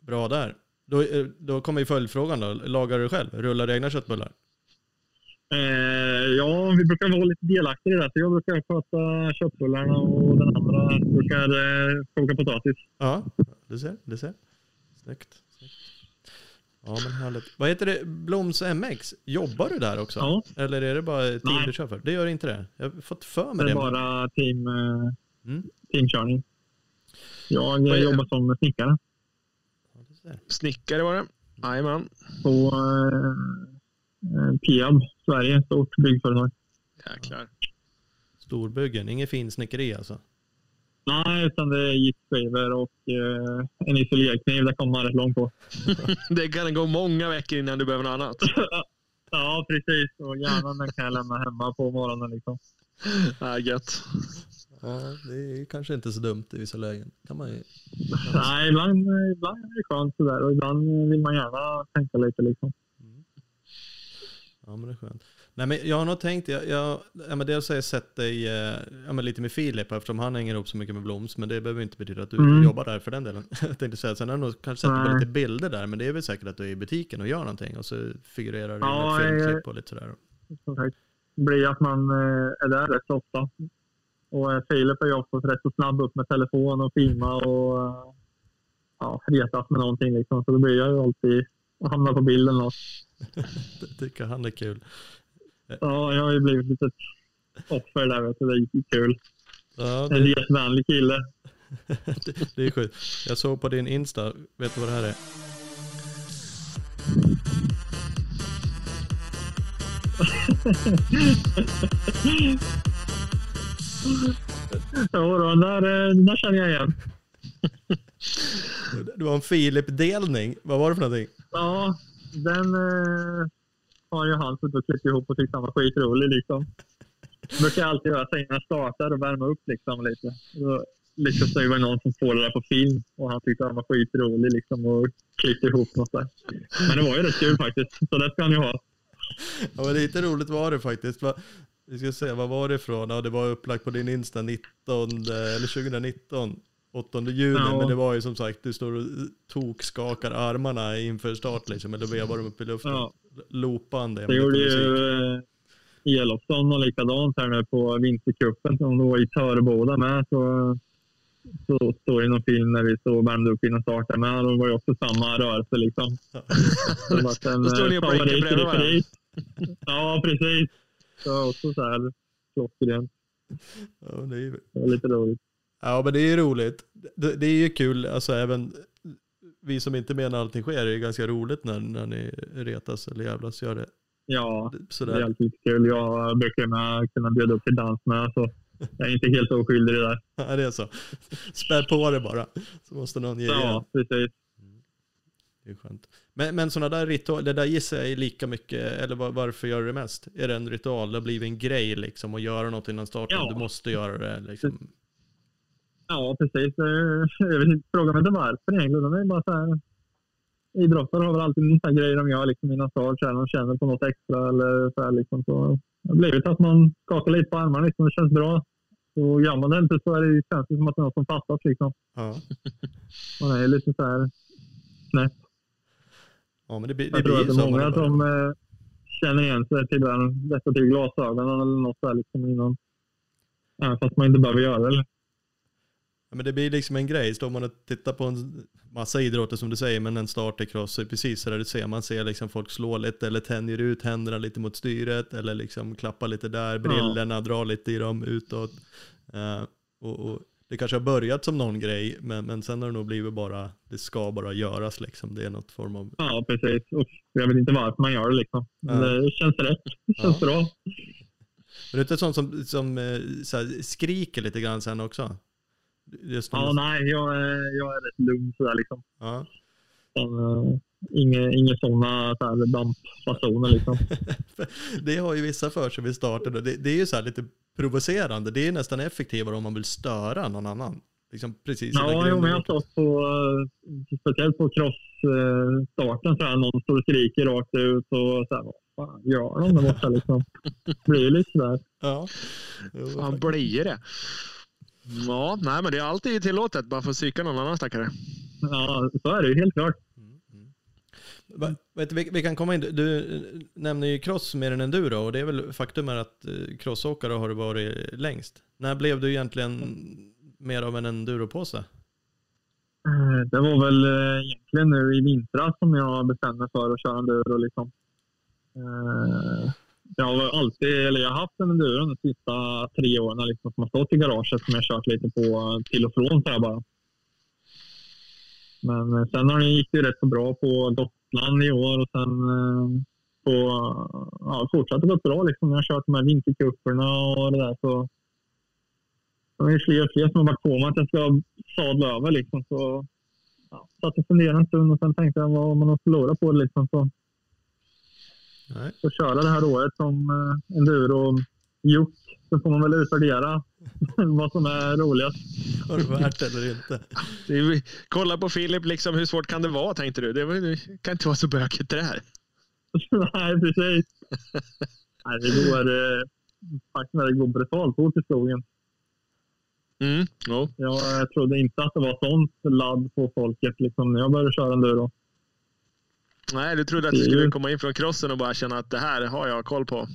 Bra där. Då, eh, då kommer ju följdfrågan då. Lagar du själv? Rullar du egna köttbullar? Eh, ja, vi brukar vara lite delaktiga i det. Så jag brukar sköta köttbullarna och den andra brukar eh, koka potatis. Ja, du ser. Du ser. Snyggt. Snyggt. Ja, men härligt. Vad heter det? Bloms MX? Jobbar du där också? Ja. Eller är det bara team Nej. du kör för? Det gör inte det. Jag har fått för Det mig är det. bara team, eh, Mm. teamkörning. Jag Vad eh, är- jobbar som snickare Ja. Snickare var det. Jajamän. på eh, eh, Peab, Sverige. Stort byggföretag. Jäklar. Storbyggen, inget finsnickeri alltså. Nej, utan det är giftskivor och eh, en isolerkniv. Det kommer man rätt långt på. Det kan gå många veckor innan du behöver något annat. ja, precis. Och hjärnan den kan jag lämna hemma på morgonen. Liksom. Ja, gött. Ja, det är kanske inte så dumt i vissa lägen. Kan man ju... Nej, ibland, ibland är det skönt sådär och ibland vill man gärna tänka lite. Liksom. Ja, men det är skönt. Nej, men jag har nog tänkt, jag, jag, ja, men dels har jag sett dig eh, ja, men lite med Filip eftersom han hänger ihop så mycket med Bloms, men det behöver inte betyda att du Mm. jobbar där för den delen. jag tänkte säga, sen har jag nog kanske sett dig på lite bilder där, men det är väl säkert att du är i butiken och gör någonting och så figurerar du Ja, i ett filmklipp och lite sådär. Som sagt, det blir att man eh, är där rätt ofta. Och eh, Filip är ju oftast rätt så snabb upp med telefon och filma och ja, retas med någonting. Liksom. Så då blir jag ju alltid att hamna på bilden. Och, Det tycker han är kul. Ja, jag har ju blivit lite offer där. Vet du. Det är kul. Ja, En det, jättevänlig kille. det, är sjukt. Jag såg på din Insta, vet du vad det här är? Ja, då, den, där, eh, där känner jag igen. Det var en Filip-delning. Vad var det för någonting? Ja, den eh, har ju han suttit och klippt ihop och tyckt han var skitrolig. Liksom. brukar jag alltid göra så innan jag startar och värma upp liksom, lite. Då lyckas det vara någon som får det där på film och han tyckte han var skitrolig liksom, och klippte ihop något där. Men det var ju rätt kul faktiskt, så det ska han ju ha. Ja, men lite roligt var det faktiskt. Vi ska se, vad var det ifrån? Ja, det var upplagt på din Insta 19, eller 2019, 8 juni. Ja. Men det var ju som sagt, du står och tokskakar armarna inför start liksom, eller vevar dem upp i luften. Ja. Loopande. med Det gjorde ju eh, Elofsson och likadant här nu på vintercupen som då var i Töreboda med. Så så står det i någon film när vi står och värmde upp innan starten. Men då var det också samma rörelse liksom. Så Då står ni eh, på ringen favorit bredvid varandra. Ja, precis. Var också så här klockrent. Ja, det är ju Det var lite roligt. Ja, men det är ju roligt. Det, det är ju kul, alltså även vi som inte menar allting sker, det är ganska roligt när, när ni retas eller jävlas gör det. Ja, det är Sådär. alltid kul. Jag brukar med, kunna bjuda upp till dans med, så jag är inte helt oskyldig i det där. Ja, det är så. Spä på det bara, så måste någon ge igen. Ja, precis. Det är skönt. Men, men sådana där ritualer, det där gissar jag är lika mycket, eller var, varför gör du det mest? Är det en ritual, det har blivit en grej liksom, att göra något innan starten, Ja. du måste göra det liksom. Ja, precis. Eh, Jag vet inte, fråga mig inte varför egentligen. Det är bara så här. Idrottare har väl alltid en sån här grej de gör liksom innan start. De känner på något extra eller så här liksom. Så det har blivit att man skakar lite på armarna liksom. Det känns bra. Och gör man det inte så är det, känns det som att det är något som fattas liksom. Ja. Man är lite så här snett. ja, men det, blir- det Jag tror att det är många som eh, känner igen sig till den, rätta till glasögonen eller något där liksom innan. Även fast man inte behöver göra det. Ja, men det blir liksom en grej. Står man och tittar på en massa idrotter som du säger, men en start i cross är precis så där du ser. Man ser liksom folk slå lite eller tänjer ut händerna lite mot styret eller liksom klappar lite där, brillorna, drar lite i dem utåt. Eh, och, och det kanske har börjat som någon grej, men, men sen har det nog blivit bara, det ska bara göras liksom. Det är något form av, Ja, precis. Och jag vet inte varför man gör det liksom. Men Ja. det känns rätt. Det känns bra. men det är inte sånt som, som eh, så här, skriker lite grann sen också? Ja, nej, jag är, jag är rätt lugn sådär liksom. ja. Uh, inga, inga sådana så här dampfasoner liksom. det har ju vissa för sig vid starten. Det, det är ju så här lite provocerande. Det är nästan effektivare om man vill störa någon annan. Liksom precis Ja, jo, men jag har stått på, eh, speciellt på crossstarten, så här, någon står och skriker rakt ut och så här, vad fan gör de där borta liksom? Det blir lite sådär. Ja. Jo, Fan, blir det. Ja, nej, men det är alltid tillåtet bara för att psyka någon annan stackare. Ja, så är det ju helt klart. Vet, du, vi, vi kan komma in, du, du nämner ju cross mer än enduro och det är väl faktum är att eh, crossåkare har du varit längst. När blev du egentligen mer av en enduropåse? Eh, Det var väl eh, egentligen nu i vintras som jag bestämde mig för att köra enduro. Liksom. Jag har alltid, eller jag har haft en enduro de sista tre åren liksom, som har stått i garaget som jag har kört lite på till och från så bara. Men eh, sen har det, gick det ju rätt så bra på Gotland i år och sen eh, på, ja, fortsatt gått bra liksom. Jag har kört de här vintercuperna och det där så det är fler och fler som har varit på mig att jag ska sadla över. Liksom. Så, ja, satt och funderade en stund och sen tänkte jag vad man har förlorat på det. Liksom. Så, Nej. så köra det här året som eh, enduro gjort. Så får man väl utvärdera vad som är roligast. Var det värt det eller inte? Är, kolla på Filip, liksom, hur svårt kan det vara tänkte du? Det, var, det kan inte vara så bökigt det här. Nej, precis. Nej, det går eh, faktiskt när det går brutalt fort i skogen. Mm. Jag trodde inte att det var sånt ladd på folket liksom, när jag började köra enduro. Nej, du trodde att du skulle komma in från crossen och bara känna att det här har jag koll på.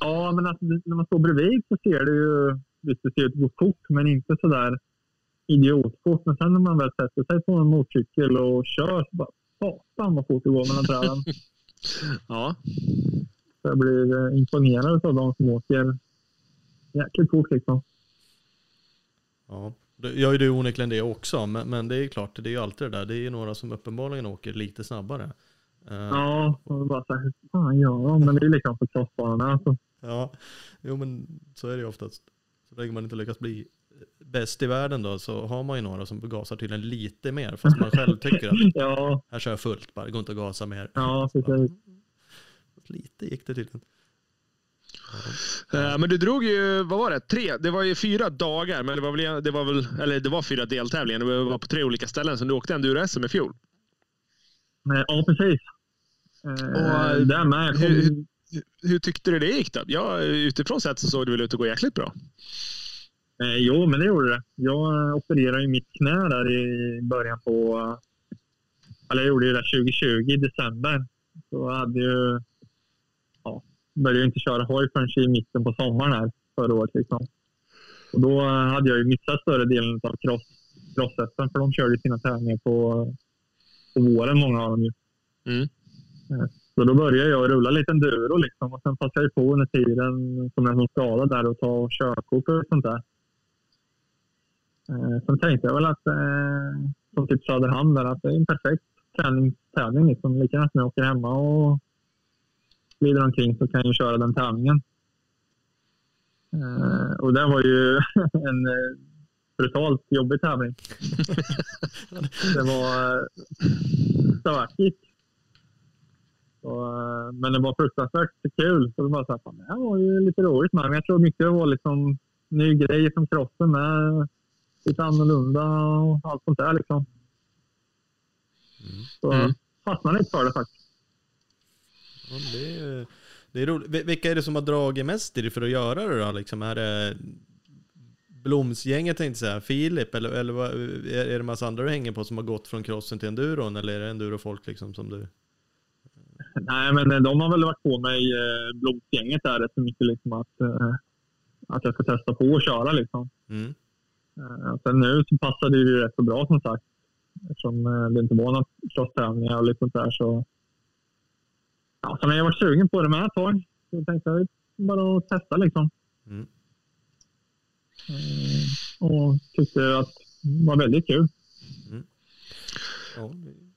Ja, men alltså, när man står bredvid så ser det ju... Visst, det ser ut att gå fort, men inte så där idiotfort. Men sen när man väl sätter sig på en motorcykel och kör så bara satan vad fort det går mellan träden. Ja, Så jag blir eh, imponerad av de som åker jäkligt fort liksom. Ja, gör ju du onekligen det också, men, men det är klart, det är ju alltid det där. Det är ju några som uppenbarligen åker lite snabbare. Eh, Ja, och bara så här, hur fan gör de? Men det är likadant på crossbanorna. Alltså. Ja, jo men så är det ju oftast. Så länge man inte lyckas bli bäst i världen då så har man ju några som gasar tydligen lite mer fast man själv tycker att Ja, här kör jag fullt bara, det går inte att gasa mer. ja precis. Lite gick det tydligen. Eh, men du drog ju, vad var det, tre? Det var ju fyra dagar, men det var väl, det var väl eller det var fyra deltävlingar. Det var på tre olika ställen, så du åkte enduro-SM i fjol. Eh, Ja, precis. Eh, Och, med. Hur- hur- Hur tyckte du det gick då? Ja, utifrån sett så såg det väl ut att gå jäkligt bra. Eh, jo, men det gjorde det. Jag opererade ju mitt knä där i början på... Eller jag gjorde ju det 2020 i december. Så jag hade ju... Ja, började inte köra hoj förrän i mitten på sommaren här förra året. Liksom. Och då hade jag ju missat större delen av cross, cross för de körde sina tävlingar på, på våren, många av dem ju. Mm. Så då började jag rulla lite enduro liksom, och sen passade jag på under tiden som jag var skadad där och ta körkort och sånt där. Eh, sen tänkte jag väl att, eh, som typ Söderhamn där, att det är en perfekt träningstävling. Liksom. Lika gärna som jag åker hemma och glider omkring så kan jag köra den tävlingen. Eh, och det var ju en eh, brutalt jobbig tävling. det var stökigt. Så, eh, men det var fruktansvärt kul. Så det var så här, fan, det här var ju lite roligt med. Men jag tror mycket det var liksom ny grej som crossen med. Lite annorlunda och allt sånt där liksom. Så Mm. fastnade lite för det faktiskt. Det, är, det är roligt. Vil- Vilka är det som har dragit mest i det för att göra det då? Liksom, är det Blomsgänget tänkte säga, Filip, eller, eller vad- är det massa andra du hänger på som har gått från crossen till enduron? Eller är det endurofolk liksom som du... Nej, men de har väl varit på mig, eh, blodsgänget där rätt så mycket liksom att, eh, att jag ska testa på att köra liksom. Mm. Eh, sen nu så passade det ju rätt så bra som sagt. Eftersom eh, det inte var några crosstävlingar och lite sånt där så. Ja, har jag varit sugen på det med ett tag. Så jag tänkte jag bara att testa liksom. Mm. Eh, och tyckte att det var väldigt kul. Ja,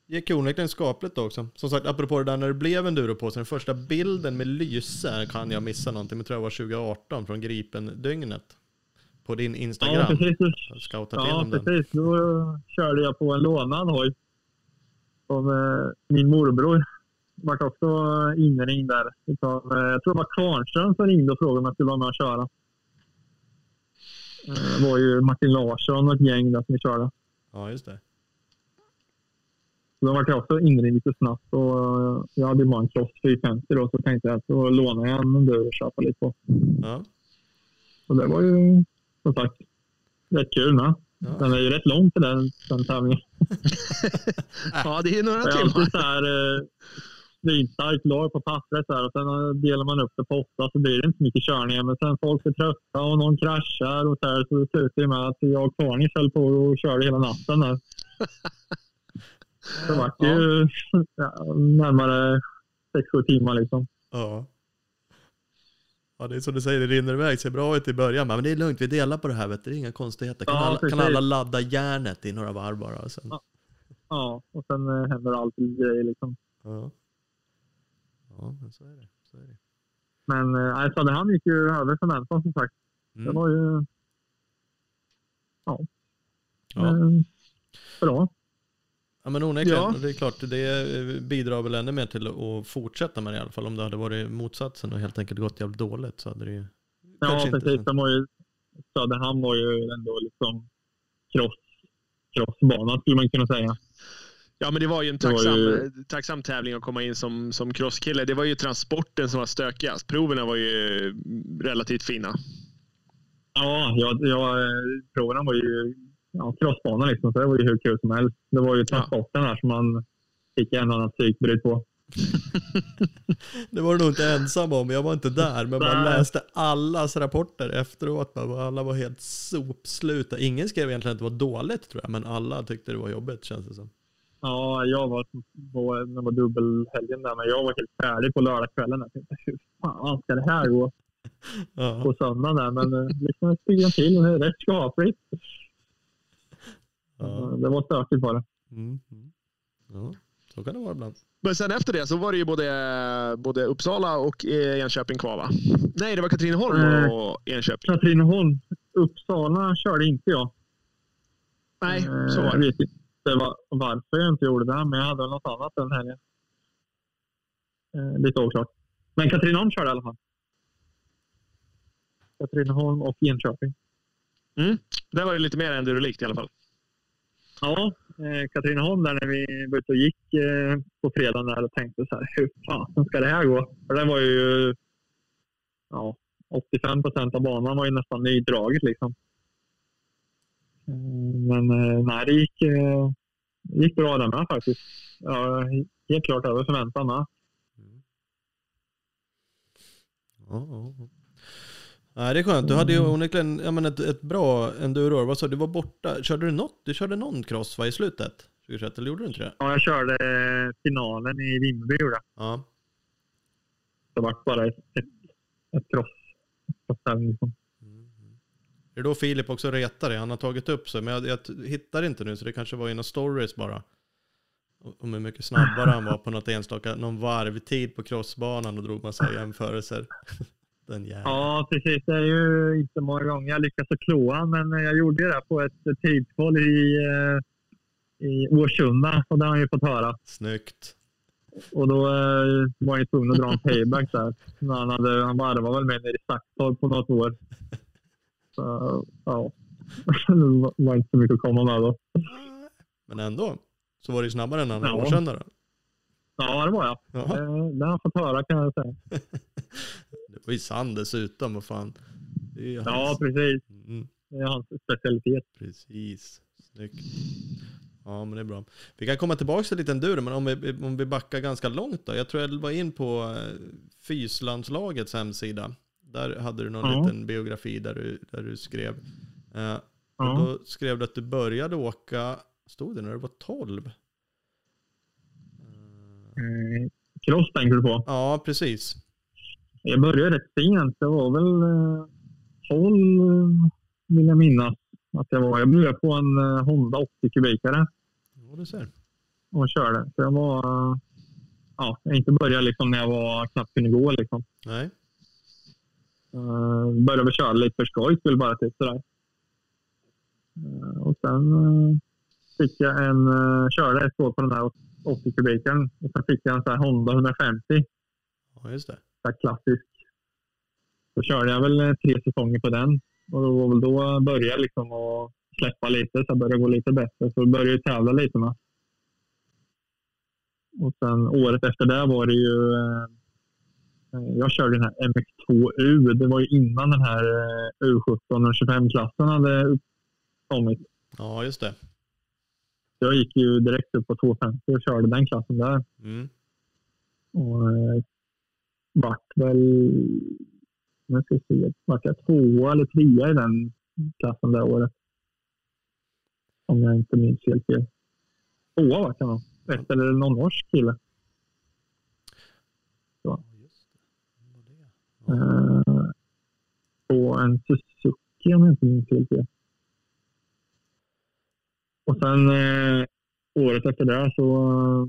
det gick onekligen skapligt också. Som sagt, apropå det där när det blev enduro på sig, den första bilden med lyse kan jag missa någonting, men tror jag var 2018 från Gripen-dygnet. På din Ja, Instagram. precis. Scoutat Ja, igenom den. precis. Då körde jag på en lånad hoj. Av eh, min morbror. Vart också inringd där. Utav, eh, jag tror det var Kvarnström som ringde och frågade om jag skulle vara med och köra. Eh, Det var ju Martin Larsson och ett gäng där som vi körde. Ja, just det. Så då vart jag också inringd lite snabbt. Och eh, jag hade ju bara en Cross 450 då, så tänkte jag att då lånar jag en enduro och köpa lite på. Ja. Och det var ju som sagt rätt kul med. Ja. Den är ju rätt lång till den, den tävlingen. Ja, det är några Det är timmar. alltid så här eh, svinstarkt lag på pappret här, och sen eh, delar man upp det på åtta så blir det inte mycket körningar. Men sen folk är trötta och någon kraschar och så här, så det slutar med att jag och Kvarnis höll på och körde hela natten där. Det vart ju ja, närmare sex sju timmar liksom. Ja. Ja, det är som du säger, det rinner iväg. Ser bra ut i början, men det är lugnt. Vi delar på det här, vet du. Det är inga konstigheter. Kan, Ja, alla, kan alla ladda järnet i några varv bara? Sen. Ja. Ja, och sen eh, händer alltid grejer liksom. Ja. Ja, men så är det. Så är det. Men eh, Söderhamn gick ju över förväntan som sagt. Det Mm. var ju Ja. eh, bra. Ja men onekligen, Ja. Det är klart det bidrar väl ännu mer till att fortsätta med det i alla fall. Om det hade varit motsatsen och helt enkelt gått jävligt dåligt så hade det ju Ja, inte- precis. De var ju, Söderhamn var ju ändå liksom cross, crossbana skulle man kunna säga. Ja, men det var ju en tacksam, ju- tacksam tävling att komma in som, som crosskille. Det var ju transporten som var stökigast. Proverna var ju relativt fina. Ja, jag, jag, eh, proven var ju ja, crossbana liksom, så det var ju hur kul som helst. Det var ju transporten där som man fick en annan psykbryt på. Det var du nog inte ensam om, jag var inte där. Men man läste allas rapporter efteråt. Alla var helt sopsluta. Ingen skrev egentligen att det var dåligt tror jag, men alla tyckte det var jobbigt känns det som. Ja, jag var på, det var dubbelhelgen där, men jag var helt färdig på lördagskvällen. Jag tänkte, hur fan ska det här gå Ja, på söndagen där? Men eh, liksom stod jag till det är rätt skapligt. ja. Eh, Det var stökigt bara. Mm. mm. ja så kan det vara ibland. Men sen efter det så var det ju både, både Uppsala och eh, Enköping kvar va? Nej, det var Katrineholm och Enköping. Katrineholm, Uppsala körde inte jag. Nej, Eh, så var Jag det. vet inte varför jag inte gjorde det, men jag hade något annat den helgen. Eh, lite oklart. Men Katrineholm körde i alla fall. Katrineholm och Enköping. Där var det lite mer endurolikt i alla fall. Ja, eh, Katrineholm där när vi var ute och gick eh, på fredagen där och tänkte så här, hur fan ska det här gå? För det var ju ja, 85 procent av banan var ju nästan nydraget liksom. Men eh, nej, det gick, eh, gick bra där med faktiskt. Ja, helt klart över förväntan med. Ja, ja, ja. Nej, det är skönt. Du hade ju onekligen ja, men ett, ett bra enduro. Vad sa du? Var borta. Körde du något? Du körde någon cross va, i slutet? 2021, eller gjorde du inte det? Ja, jag körde eh, finalen i Vimmerby. Ja. Det var bara ett, ett, ett cross. Ett cross liksom. Är det då Filip också retar dig? Han har tagit upp sig, men jag, jag hittar inte nu så det kanske var i några stories bara. Om hur mycket snabbare han var på något enstaka, någon varvtid på crossbanan och drog massa jämförelser. Den. Ja, precis. Det är ju inte många gånger jag lyckas att kloa men jag gjorde det på ett tidskval i, eh, i Årsunda och det har han ju fått höra. Snyggt. Och då eh, var han ju tvungen att dra en payback där. Han, hade, han varvade väl med nere i Saxtorp på något år. Så, ja. Det var inte så mycket att komma med då. Men ändå, så var det snabbare än andra Ja. årsändare. Ja, det var jag. Ja. Eh, Det har jag fått höra kan jag säga. Det var ju sand dessutom, vad fan. Ju Ja, hans- precis. Mm, Det är hans specialitet. precis. Snyggt. Ja, men det är bra. Vi kan komma tillbaka till lite enduro, men om vi, om vi backar ganska långt då. Jag tror jag var in på eh, Fyslandslagets hemsida. Där hade du någon Ja. liten biografi där du, där du skrev. Eh, och då skrev du att du började åka, stod det när du var 12? Eh, Cross tänker du på? Ja, precis. Jag började rätt sent. Det var väl eh, 12 vill jag minnas att jag var. Jag började på en eh, Honda 80 kubikare Ja, du ser. och körde. Så jag var... eh, Ja, jag inte började liksom när jag var knappt kunde gå. Liksom. Nej. Uh, började väl köra lite för skojs skull bara. Typ, sådär. Eh, och sen eh, fick jag en... Uh, körde ett år på den där 80 kubikaren. Och sen fick jag en sån här Honda 150. Ja, just det. så här klassisk. Så körde jag väl tre säsonger på den. Och det var väl då jag började liksom att släppa lite, så jag började gå lite bättre. Så jag började jag tävla lite med. Och sen året efter det var det ju... Jag körde den här MX2U. Det var ju innan den här eh, U17 och 25-klassen hade kommit. Ja, just det. Jag gick ju direkt upp på 250 och körde den klassen där. Mm. Och eh, vart väl, nu ska vi se, vart jag tvåa eller trea i den klassen det året. Om jag inte minns helt fel. Tvåa vart jag nog. Efter någon norsk kille. Ja, just det. Vad var det? Eh, på en Suzuki om jag inte minns helt fel. Och sen eh, året efter det så eh,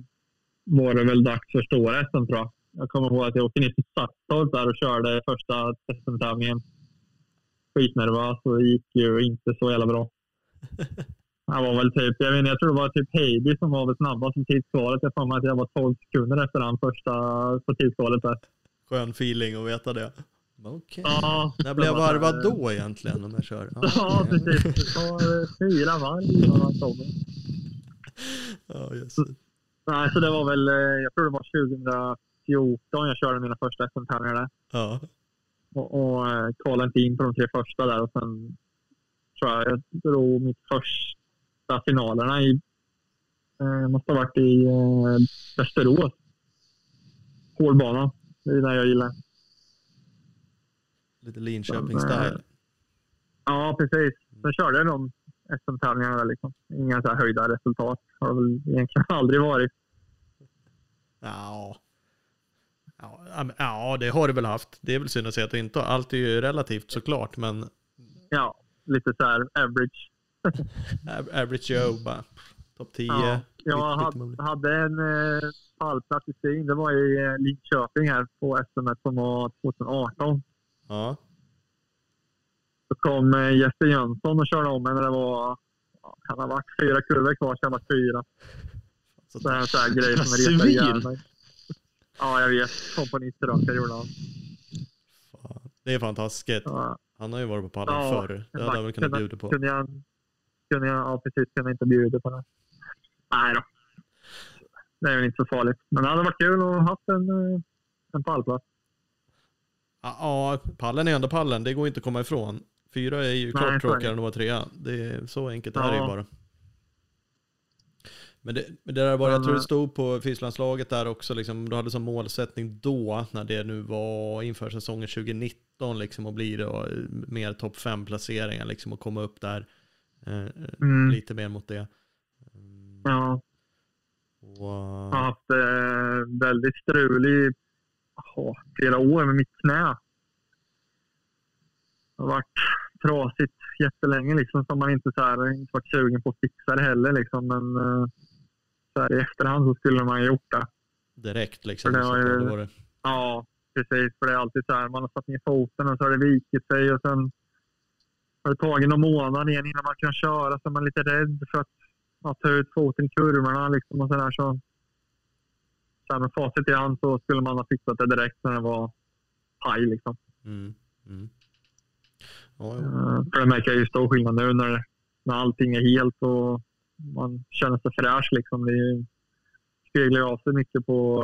var det väl dags för stora SM tror jag. Jag kommer ihåg att jag åkte ner till Saxtorp där och körde första SM-tävlingen. Skitnervös och det gick ju inte så jävla bra. Jag var väl typ, jag, vet inte, jag tror det var typ Heidi som var väl snabbast på tidskvalet. Jag får att jag var 12 sekunder efter han första på tidskvalet där. Skön feeling att veta det. Okej. Ja, När blev jag varvad då egentligen om jag kör? Ja, okej. precis. Det tar eh, fyra varv innan han kommer. Ja, just det. Nej, så det var väl, eh, jag tror det var 2014 jag körde mina första SM-tävlingar där. Ja. Och, och eh, kvalade inte in på de tre första där och sen tror jag jag drog mitt första finalerna i, eh, måste ha varit i eh, Västerås. Hårdbana. Det är det jag gillar. Lite Linköping-style. Ja, precis. Sen körde jag de SM-tävlingarna liksom. Inga så här höjda resultat. Har det väl egentligen aldrig varit. Ja. Ja, ja, det har du väl haft. Det är väl synd att säga att du inte har. Allt är ju relativt såklart, men Ja, lite så här average. average Joe bara. Topp 10. Ja, jag hade, hade en eh, pallplats i syn. Det var i eh, Linköping här på SM som var 2018. Ja. Så kom eh, Jesper Jönsson och körde om mig när det var ja, kan ha varit fyra kurvor kvar, så jag var fyra. Så, Så det är en sån här grej som retar ihjäl mig. Ja, jag vet. Kom på 90 raka gjorde han. Det är fantastiskt. Så, Han har ju varit på pallen Ja, förr. Det hade han väl kunnat bjuda på. Kunde jag, kunde jag, ja, precis. Kunde inte bjuda på det. Nej då. Det är väl inte så farligt. Men det hade varit kul att ha haft en, eh, en pallplats. Ja, Ja, pallen är ändå pallen. Det går inte att komma ifrån. Fyra är ju klart tråkigare än att vara trea. Det är så enkelt är det ju Ja. bara. Men det, men det där var, jag tror det eh, stod på Fyslandslaget där också, liksom, du hade som målsättning då, när det nu var inför säsongen 2019, 17 liksom och blir då eh, mer topp 5 placeringar liksom och komma upp där eh, Mm. lite mer mot det. Ja, och, jag har haft eh, väldigt strulig oh, flera år med mitt knä. Det har varit trasigt jättelänge liksom, så man inte så här, inte varit sugen på att fixa det heller. Liksom, men eh, så här, i efterhand så skulle man ha gjort det. direkt liksom. Det ju- det det. Ja, precis. För det är alltid så här, man har satt ner foten och så har det vikit sig och sen har det tagit någon månad igen innan man kan köra så är man lite rädd för att ja, ta ut foten i kurvorna liksom och så där. Så, så här med facit i hand så skulle man ha fixat det direkt när det var paj liksom. Mm. Mm. Ja, jo. Eh, För det märker jag ju stor skillnad nu när, när allting är helt och man känner sig fräsch liksom. Det speglar ju av sig mycket på,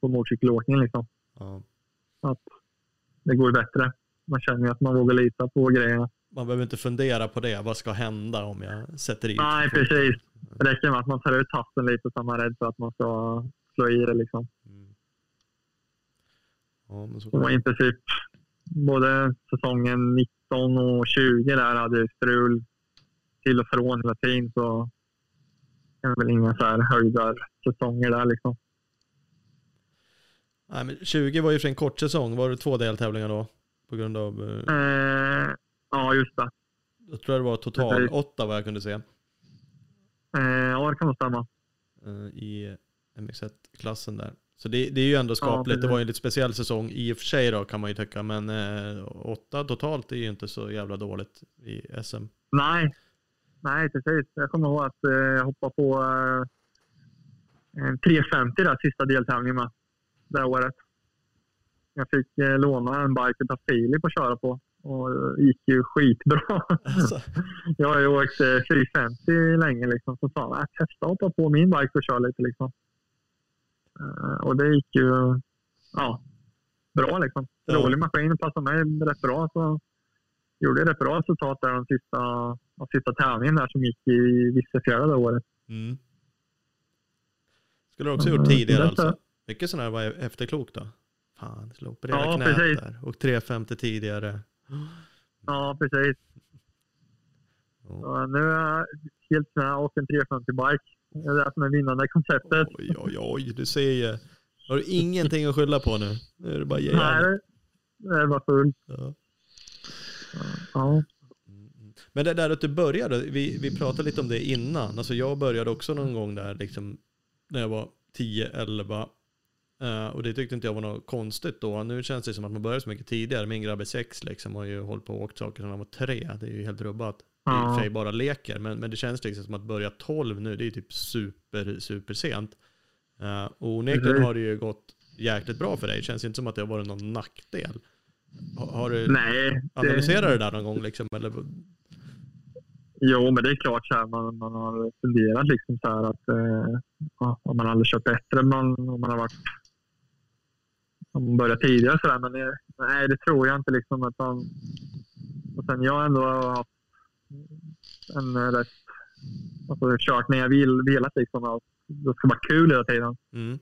på motorcykelåkningen liksom. ja. att det går bättre. Man känner att man vågar lita på grejerna. Man behöver inte fundera på det. Vad ska hända om jag sätter i? Nej, precis. Det räcker med att man tar ut hatten lite så är man rädd för att man ska slå i det. Liksom. Mm. Ja, men så Det var i princip både säsongen 19 och 20 där hade jag strul till och från hela tiden. Så det är väl inga så här höjdarsäsonger där liksom. Nej, men 20 var ju för en kort säsong. Var det två deltävlingar då? På grund av... Eh, Eh, ja, just det. jag tror det var total åtta vad jag kunde se. Eh, ja, det kan nog stämma. eh, I MX1-klassen där. Så det, det är ju ändå skapligt. det precis. var ju en lite speciell säsong i och för sig då kan man ju tycka. Men eh, åtta totalt är ju inte så jävla dåligt i SM. Nej, nej precis. Jag kommer ihåg att eh, jag hoppade på eh, en 350 där sista deltävlingen med det här året. Jag fick eh, låna en bike av Filip att köra på och gick ju skitbra. Alltså, jag har ju åkt eh, 450 länge liksom. Så sa han, "Äh, testa att hoppa på min bike och köra lite liksom. Eh, och det gick ju ja, bra liksom. Ja. Rolig maskin, passade mig rätt bra. Så gjorde rätt bra resultat där de sista, de sista tävlingen där som gick i Vissefjärda det året. mm. Skulle du också Mm, gjort tidigare detta- alltså? Mycket sådana här var efterklok då. Fan, slå operera Ja, knät precis. där. Och 350 tidigare. Ja, precis. Ja. Så nu är jag helt knä och en 350-bike. Det är det som är vinnande konceptet. Oj, oj, oj, du ser ju. Har du ingenting att skylla på nu? Nu är det bara jävligt. Nej, det är bara fullt. Ja. Ja. Men det där att du började, vi, vi pratade lite om det innan. Alltså jag började också någon gång där liksom när jag var 10-11. Eh, och det tyckte inte jag var något konstigt då. Nu känns det som att man börjar så mycket tidigare. Min grabb är sex liksom och har ju hållit på och åkt saker sedan han var tre. Det är ju helt rubbat. Det är i och för sig bara leker, men, men det känns liksom som att börja 12 nu, det är ju typ super, super sent. Uh, och onekligen Precis. har det ju gått jäkligt bra för dig. Det känns inte som att det har varit någon nackdel. Har, har du Nej. analyserat det där någon gång liksom? Eller? Jo, men det är klart så här, man, man har funderat liksom så här att eh, om man aldrig kört bättre man, om man har varit man börjat tidigare så där, men det, nej, det tror jag inte liksom. Utan, och sen jag har ändå haft en eh, rätt, alltså kört när jag vill, velat liksom att det ska vara kul hela tiden. Mm.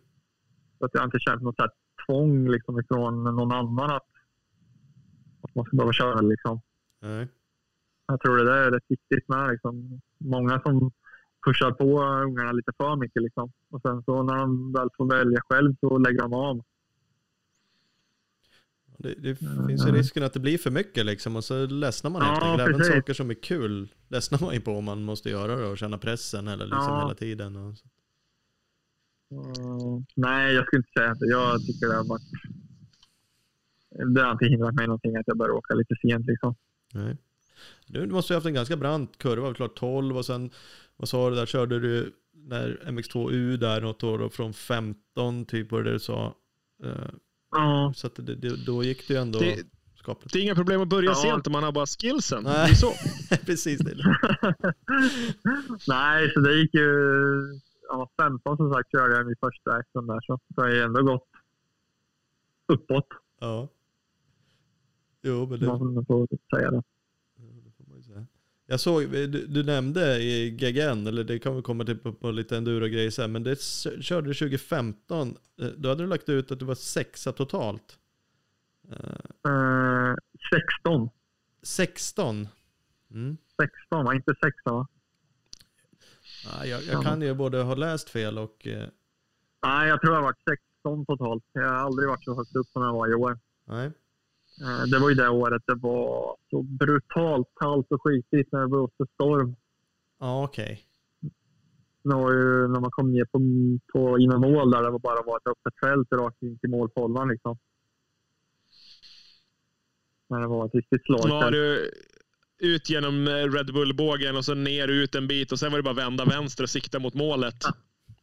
Så att jag har inte känt något så här tvång liksom ifrån någon annan att, att man ska behöva köra liksom. Nej. Jag tror det där är rätt viktigt med. Liksom. Många som pushar på ungarna lite för mycket. Liksom. Och sen så när de väl får välja själv så lägger de av. Det, det finns ju risken att det blir för mycket liksom och så ledsnar man Ja, helt enkelt. Även precis. saker som är kul ledsnar man ju på om man måste göra det och känna pressen eller liksom Ja. hela tiden. Och så. Mm, nej, jag skulle inte säga det. Jag tycker det har varit... Det har inte hindrat mig någonting att jag börjar åka lite sent. Liksom. Nej. Du måste ju haft en ganska brant kurva, klart 12 och sen, vad sa du där, körde du när MX2U där något år då, från 15 typ var det du sa. Ja, Så att det, det, då gick det ju ändå Det- skapligt. Det är inga problem att börja Ja. sent om man har bara skillsen. Nej. Det är så. Precis det. nej, så det gick ju... Ja, 15 som sagt körde jag min första action där. Så det har ju ändå gått uppåt. Ja. Jo, men det, man får säga det får man ju säga. Jag såg, du, du nämnde i GGN, eller det kan vi komma till på, på lite enduro-grejer sen, men det körde du 2015. eh, Då hade du lagt ut att du var sexa totalt. Eh, 16. 16? Mm. 16, va? Inte 16 va? Ja, jag, jag kan ju både ha läst fel och... Eh, Nej, jag tror jag har varit 16 totalt. Jag har aldrig varit så högt upp som jag var i år. nej. Eh, Det var ju det året det var så brutalt kallt och skitigt när det blåste storm. Ja, okej. Det var ju när man kom ner på, på inom mål där det var bara var ett öppet fält rakt in till målfållan liksom. När det var ett riktigt slag. Var du ut genom eh, Red Bull-bågen och så ner ut en bit och sen var det bara vända vänster och sikta mot målet.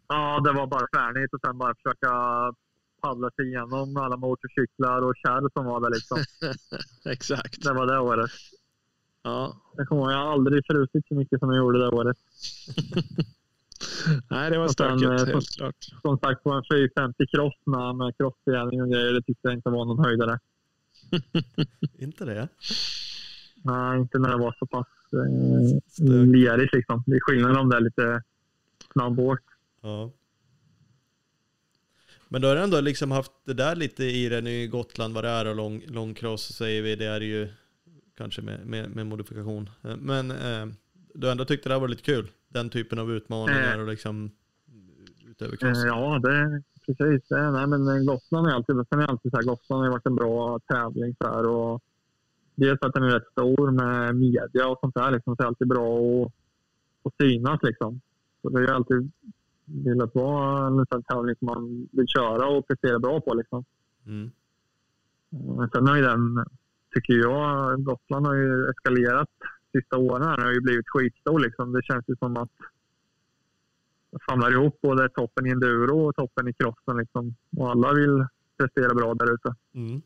Ja, det var bara färdigt och sen bara försöka paddla sig igenom alla motorcyklar och kärr som var där liksom. Exakt. Det var det året. Ja. Jag kommer ihåg, jag har aldrig frusit så mycket som jag gjorde det året. Nej, det var stökigt. eh, Helt klart. Som sagt, på en 450 cross med, med crossträning och grejer, det tyckte jag inte var någon höjdare. Inte det? Nej, inte när det var så pass eh, lerigt liksom. Det är skillnad om det är lite snabbåk. Ja. Men då har du ändå liksom haft det där lite i det nu i Gotland, vad det är och lång, långcross säger vi, det är ju kanske med, med, med modifikation. Eh, Men eh, du har ändå tyckt det där var lite kul? Den typen av utmaningar och liksom utöver Eh, cross? ja, det precis. Nej, men eh, Gotland är alltid, sen är alltid så här, Gotland har varit en bra tävling så här, och dels att den är rätt stor med media och sånt där liksom, så är det alltid bra att, synas liksom. Så det är alltid velat vara en sån tävling som man vill köra och prestera bra på liksom. Mm. Men sen har ju den, tycker jag, Gotland har ju eskalerat sista åren. Den har ju blivit skitstor liksom. Det känns ju som att det famlar ihop både toppen i enduro och toppen i crossen liksom. Och alla vill prestera bra där ute. Mm.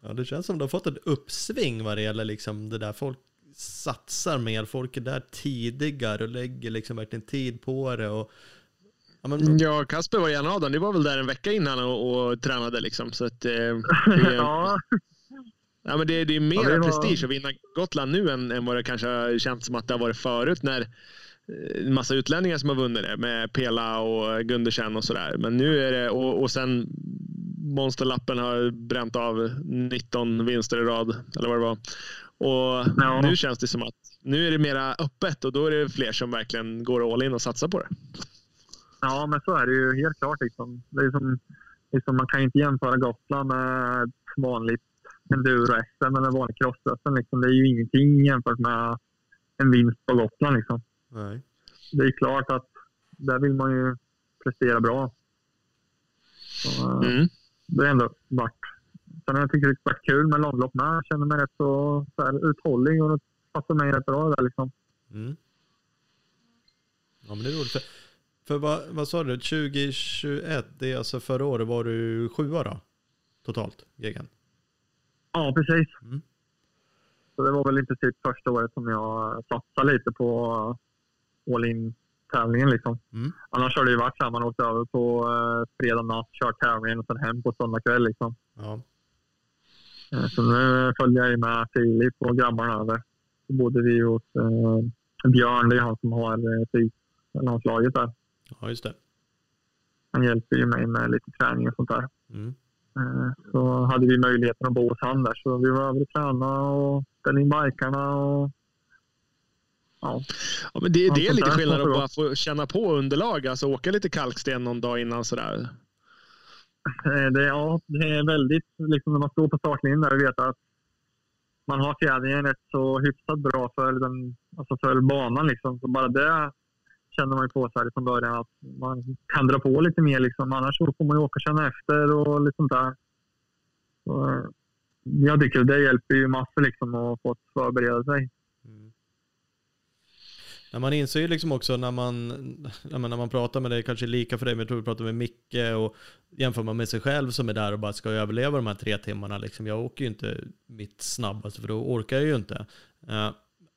Ja, det känns som du har fått ett uppsving vad det gäller liksom det där folk satsar mer, folk är där tidigare och lägger liksom verkligen tid på det och ja, men, Ja, Kasper var ju en av dem. Du var väl där en vecka innan och, och tränade liksom. Så att, eh, det, är, ja, ja, men det, det är mer Ja, det var- prestige att vinna Gotland nu än, än vad det kanske har känts som att det har varit förut när eh, en massa utlänningar som har vunnit det med Pela och Gundersen och sådär. Men nu är det och, och sen Monsterlappen har bränt av 19 vinster i rad eller vad det var. Och Ja. nu känns det som att nu är det mera öppet och då är det fler som verkligen går all in och satsar på det. ja, men så är det ju helt klart. Liksom. Det är som, liksom, man kan inte jämföra Gotland med vanligt enduro-SM eller en vanlig cross liksom. Det är ju ingenting jämfört med en vinst på Gotland. Liksom. nej. det är klart att där vill man ju prestera bra. Så, eh, Mm. Det har ändå varit... Sen har jag tyckt det varit kul med långlopp med. Jag känner mig rätt så, så här, uthållig och det passar mig rätt bra där liksom. Mm. Ja men det är roligt. För, för vad, vad sa du, 2021, det är alltså förra året var du sjua då? Totalt, Gegen? Ja, precis. Mm. Så det var väl inte typ första året som jag satsade lite på all in-tävlingen liksom. Mm. Annars har det ju varit så här, man åkte över på eh, fredag natt, kört tävlingen och sen hem på söndag kväll liksom. Ja. Eh, Så nu följde jag ju med Filip och grabbarna över. Så bodde vi hos eh, Björn, det är han som har eh, landslaget där. ja, just det. Han hjälper ju mig med lite träning och sånt där. Mm. Eh, Så hade vi möjligheten att bo hos han där. Så vi var över och tränade och ställde in bikarna och ja. Ja, men det, det är lite skillnad att bara få känna på underlag, alltså åka lite kalksten någon dag innan sådär. Eh, Det, ja, det är väldigt, liksom när man står på startlinjen där och vet att man har fjädringen rätt så hyfsat bra för, den, alltså för banan. Liksom. Så bara det känner man ju på sig från början att man kan dra på lite mer. Liksom. Annars får man ju åka och känna efter och lite sånt där. Så, eh, jag tycker det hjälper ju massor liksom, att få förbereda sig. När man inser ju liksom också när man, ja, men när man pratar med dig, kanske lika för dig, men jag tror vi pratar med Micke och jämför man med sig själv som är där och bara ska överleva de här tre timmarna. Liksom. Jag åker ju inte mitt snabbaste för då orkar jag ju inte. Eh,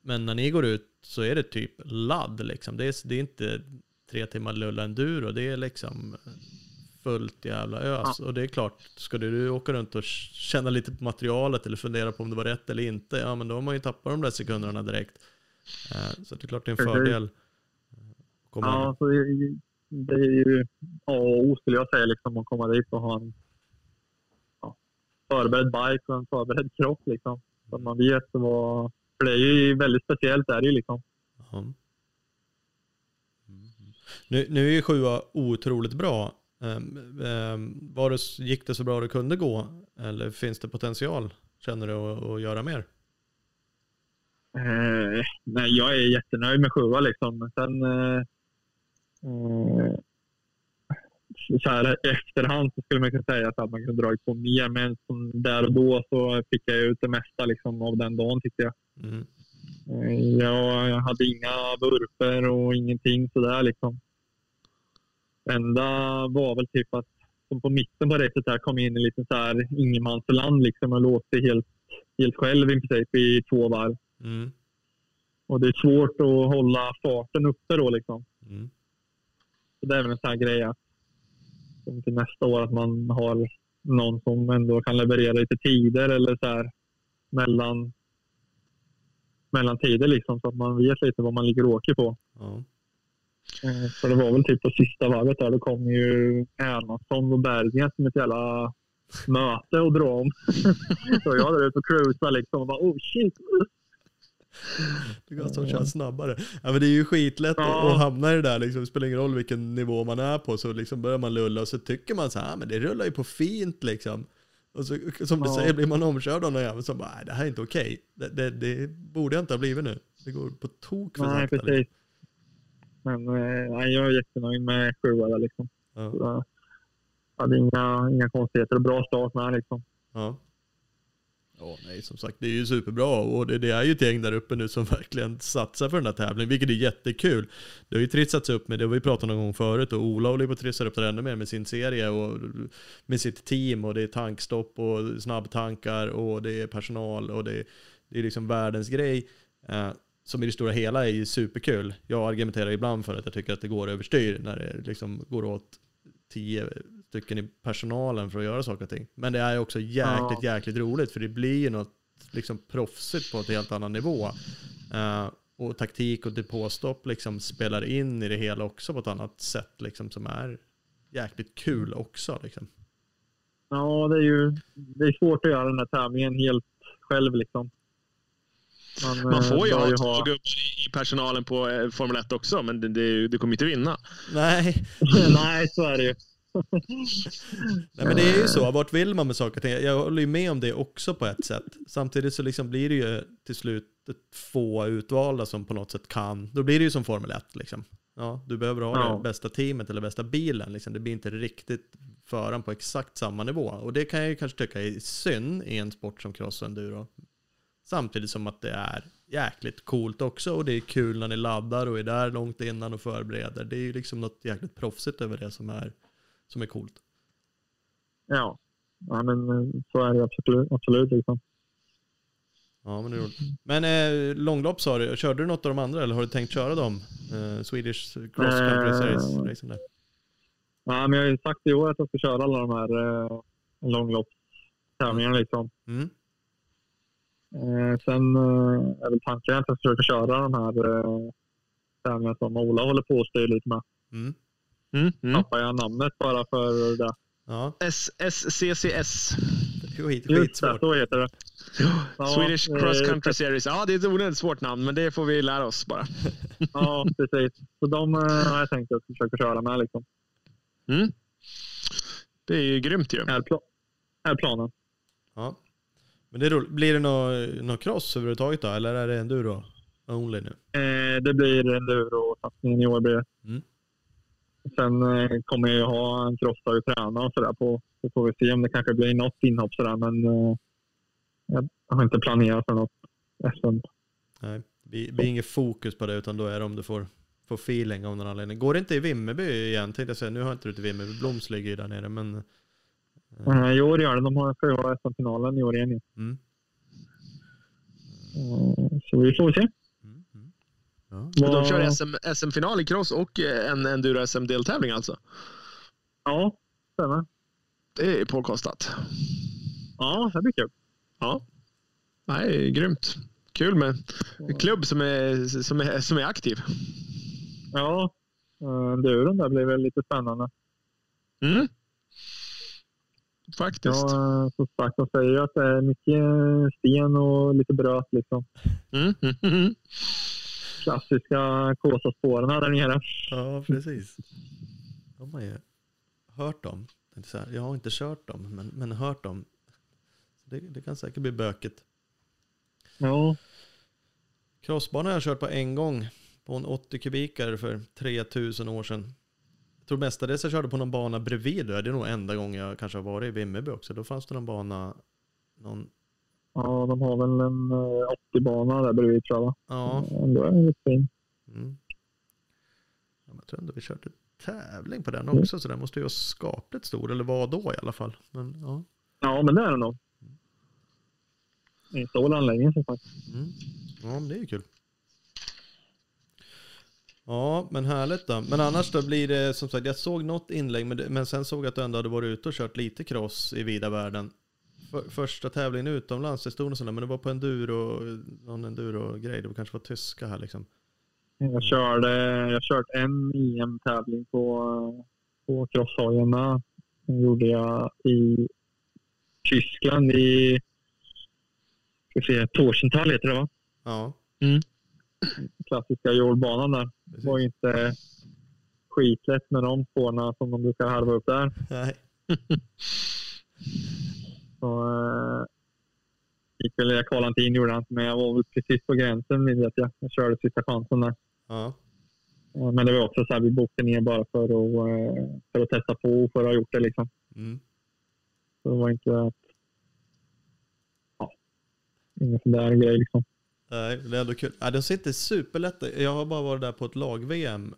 men när ni går ut så är det typ ladd liksom. Det är, det är inte tre timmar lulla enduro, det är liksom fullt jävla ös. Och det är klart, ska du åka runt och känna lite på materialet eller fundera på om det var rätt eller inte, ja men då har man ju tappat de där sekunderna direkt. Eh, Så det är klart det är en fördel. komma Ja, så det, är ju- det är ju A och O skulle jag säga, liksom, att komma dit och ha en ja, förberedd bike och en förberedd kropp. Liksom. Så att man vet vad... För det är ju väldigt speciellt. Är det ju liksom. Mm. Nu, nu är ju sjua otroligt bra. Um, um, var det, gick det så bra det kunde gå? Eller finns det potential, känner du, att, att göra mer? Eh, nej, jag är jättenöjd med sjua liksom. Sen, eh, eh, så här, efterhand så skulle man kunna säga att man kunde dragit på mer, men som där och då så fick jag ut det mesta liksom, av den dagen tyckte jag. Mm. Eh, jag hade inga vurper och ingenting sådär liksom. enda var väl typ att som på mitten på räcket där kom in i lite så här ingenmansland liksom och låste helt, helt själv i princip i två varv. Mm. Och det är svårt att hålla farten uppe då liksom. Mm. Så det är väl en sån här grej att till nästa år att man har någon som ändå kan leverera lite tider eller så här mellan, mellan tider liksom så att man vet lite vad man ligger och åker på. Ja. Eh, för det var väl typ på sista varvet där, då kom ju Erlandsson och Berggren som ett jävla möte och dra om. så jag där ute och cruisade liksom och bara oh shit. Det går som känns snabbare. Ja, men det är ju skitlätt ja. att hamna i det där. Liksom. Det spelar ingen roll vilken nivå man är på. Så liksom börjar man lulla och så tycker man så här, men det rullar ju på fint liksom. Och så, som du ja. säger, blir man omkörd av någon jävel som bara, nej det här är inte okej. Okay. Det, det, det, borde jag inte ha blivit nu. Det går på tok för nej, sakta. Precis. Liksom. Men eh, jag är jättenöjd med sjua liksom. Ja. Så, jag hade inga, inga konstigheter och bra start med liksom. Ja. Ja, nej, som sagt, det är ju superbra och det, det, är ju ett gäng där uppe nu som verkligen satsar för den här tävlingen, vilket är jättekul. Det har ju trissats upp med, det har vi pratat om någon gång förut, och Ola håller på att trissa upp det ännu mer med sin serie och med sitt team och det är tankstopp och snabbtankar och det är personal och det, det är liksom världens grej. Uh, som i det stora hela är ju superkul. Jag argumenterar ibland för att jag tycker att det går överstyr när det liksom går åt tio stycken i personalen för att göra saker och ting. Men det är också jäkligt, ja. jäkligt roligt för det blir ju något liksom proffsigt på ett helt annan nivå. Uh, och taktik och depåstopp liksom spelar in i det hela också på ett annat sätt liksom som är jäkligt kul också. Liksom. Ja, det är ju det är svårt att göra den här tävlingen helt själv liksom. Man, man får ju ha två gubbar i, personalen på eh, Formel 1 också, men det, det, det kommer inte vinna. Nej. Nej, så är det ju. Nej men det är ju så, vart vill man med saker och ting? Jag håller ju med om det också på ett sätt. Samtidigt så liksom blir det ju till slut få utvalda som på något sätt kan. Då blir det ju som Formel 1 liksom. Ja, du behöver ha ja. det bästa teamet eller bästa bilen. Liksom. Det blir inte riktigt föran på exakt samma nivå. Och det kan jag ju kanske tycka är synd i en sport som cross och enduro. Samtidigt som att det är jäkligt coolt också och det är kul när ni laddar och är där långt innan och förbereder. Det är ju liksom något jäkligt proffsigt över det som är, som är coolt. Ja, ja men eh, så är det absolut. absolut liksom. Ja, men det är roligt. Men eh, långlopp sa du, körde du något av de andra eller har du tänkt köra dem? Eh, Swedish Cross Country eh, Series racing där? Ja, men jag har ju sagt i år att jag ska köra alla de här eh, långloppstävlingarna liksom. Mm. Eh, sen eh, är väl tanken att jag ska försöka köra de här eh, tävlingarna som Ola håller på att styra lite med. Mm. Mm, mm. Tappar jag namnet bara för det. Ja. SCCS. Skit, det, så heter det. Ja, Swedish Cross Country Series. Ja, det är ett onödigt svårt namn, men det får vi lära oss bara. ja, precis. Så de har jag tänkt att försöka köra med. Liksom. Mm. Det är ju grymt ju. Är, pl är planen. Ja. Men det är roligt. Blir det någon nå cross överhuvudtaget då? Eller är det enduro only nu? Eh, det blir enduro-satsningen i år. Blir det. Mm. Sen eh, kommer jag ha en crossdag att träna och sådär på. Så får vi se om det kanske blir något inhopp sådär. Men eh, jag har inte planerat för något SM. Nej, det blir inget fokus på det utan då är det om du får, får feeling av någon anledning. Går det inte i Vimmerby igen? Tänkte jag säga. Nu har inte du till Vimmerby. Bloms ligger ju där nere men Mm. I år gör det. De har ju SM-finalen i år igen. Mm. Så vi får se. Mm. Mm. Ja. De kör SM, SM-final i cross och eh, en enduro-SM-deltävling alltså? Ja, stämmer. Det är påkostat. Ja, det blir kul. Ja. Nej, grymt. Kul med en klubb som är, som är, som är aktiv. Ja, enduron där blir väl lite spännande. Mm. faktiskt. Ja, som sagt, de säger ju att det är mycket sten och lite bröt. Liksom. Mm, mm, mm. Klassiska Kåsaspåren där nere. Ja, precis. De har ju hört dem. Jag har inte kört dem, men, men hört dem. Det, det kan säkert bli bökigt. Ja, Crossbana har jag kört på en gång. På en 80 kubikare för 3000 år sedan. Jag tror mestadels jag körde på någon bana bredvid. Det är nog enda gången jag kanske har varit i Vimmerby också. Då fanns det någon bana. Någon, ja, de har väl en eh, 80-bana där bredvid tror jag. ja, Ändå är lite fin. mm. ja. men Jag tror ändå vi körde tävling på den också. Så den måste ju vara skapligt stor. Eller var då i alla fall. Men ja. Ja, men det är den nog. Inte anläggningen som sagt. Mm. Ja, men det är ju kul. Ja, men härligt då. Men annars då blir det som sagt, jag såg något inlägg, men, det, men sen såg jag att du ändå hade varit ute och kört lite cross i vida världen. För, första tävlingen utomlands, det stod något sånt där, men det var på enduro, någon enduro-grej, det kanske var tyska här liksom. Jag körde, jag har kört en EM-tävling på, på crosshojarna. Den gjorde jag i Tyskland i ska vi se, Torsenthal heter det va? Ja, Klassiska jordbanan där. Det var inte skitlätt med de spåren som de brukar harva upp där. Nej. Så, eh, gick väl, kvalade inte in gjorde inte, men jag var väl precis på gränsen vet jag. Jag körde sista chansen där. Ja, Eh, Men det var också så här, vi bokade ner bara för att, eh, för att testa på och för att ha gjort det liksom. mm. Så det var inte att... Ja, ingen sån där grej liksom. Nej, det är ändå kul. Ja, de sitter superlätt. Jag har bara varit där på ett lag-VM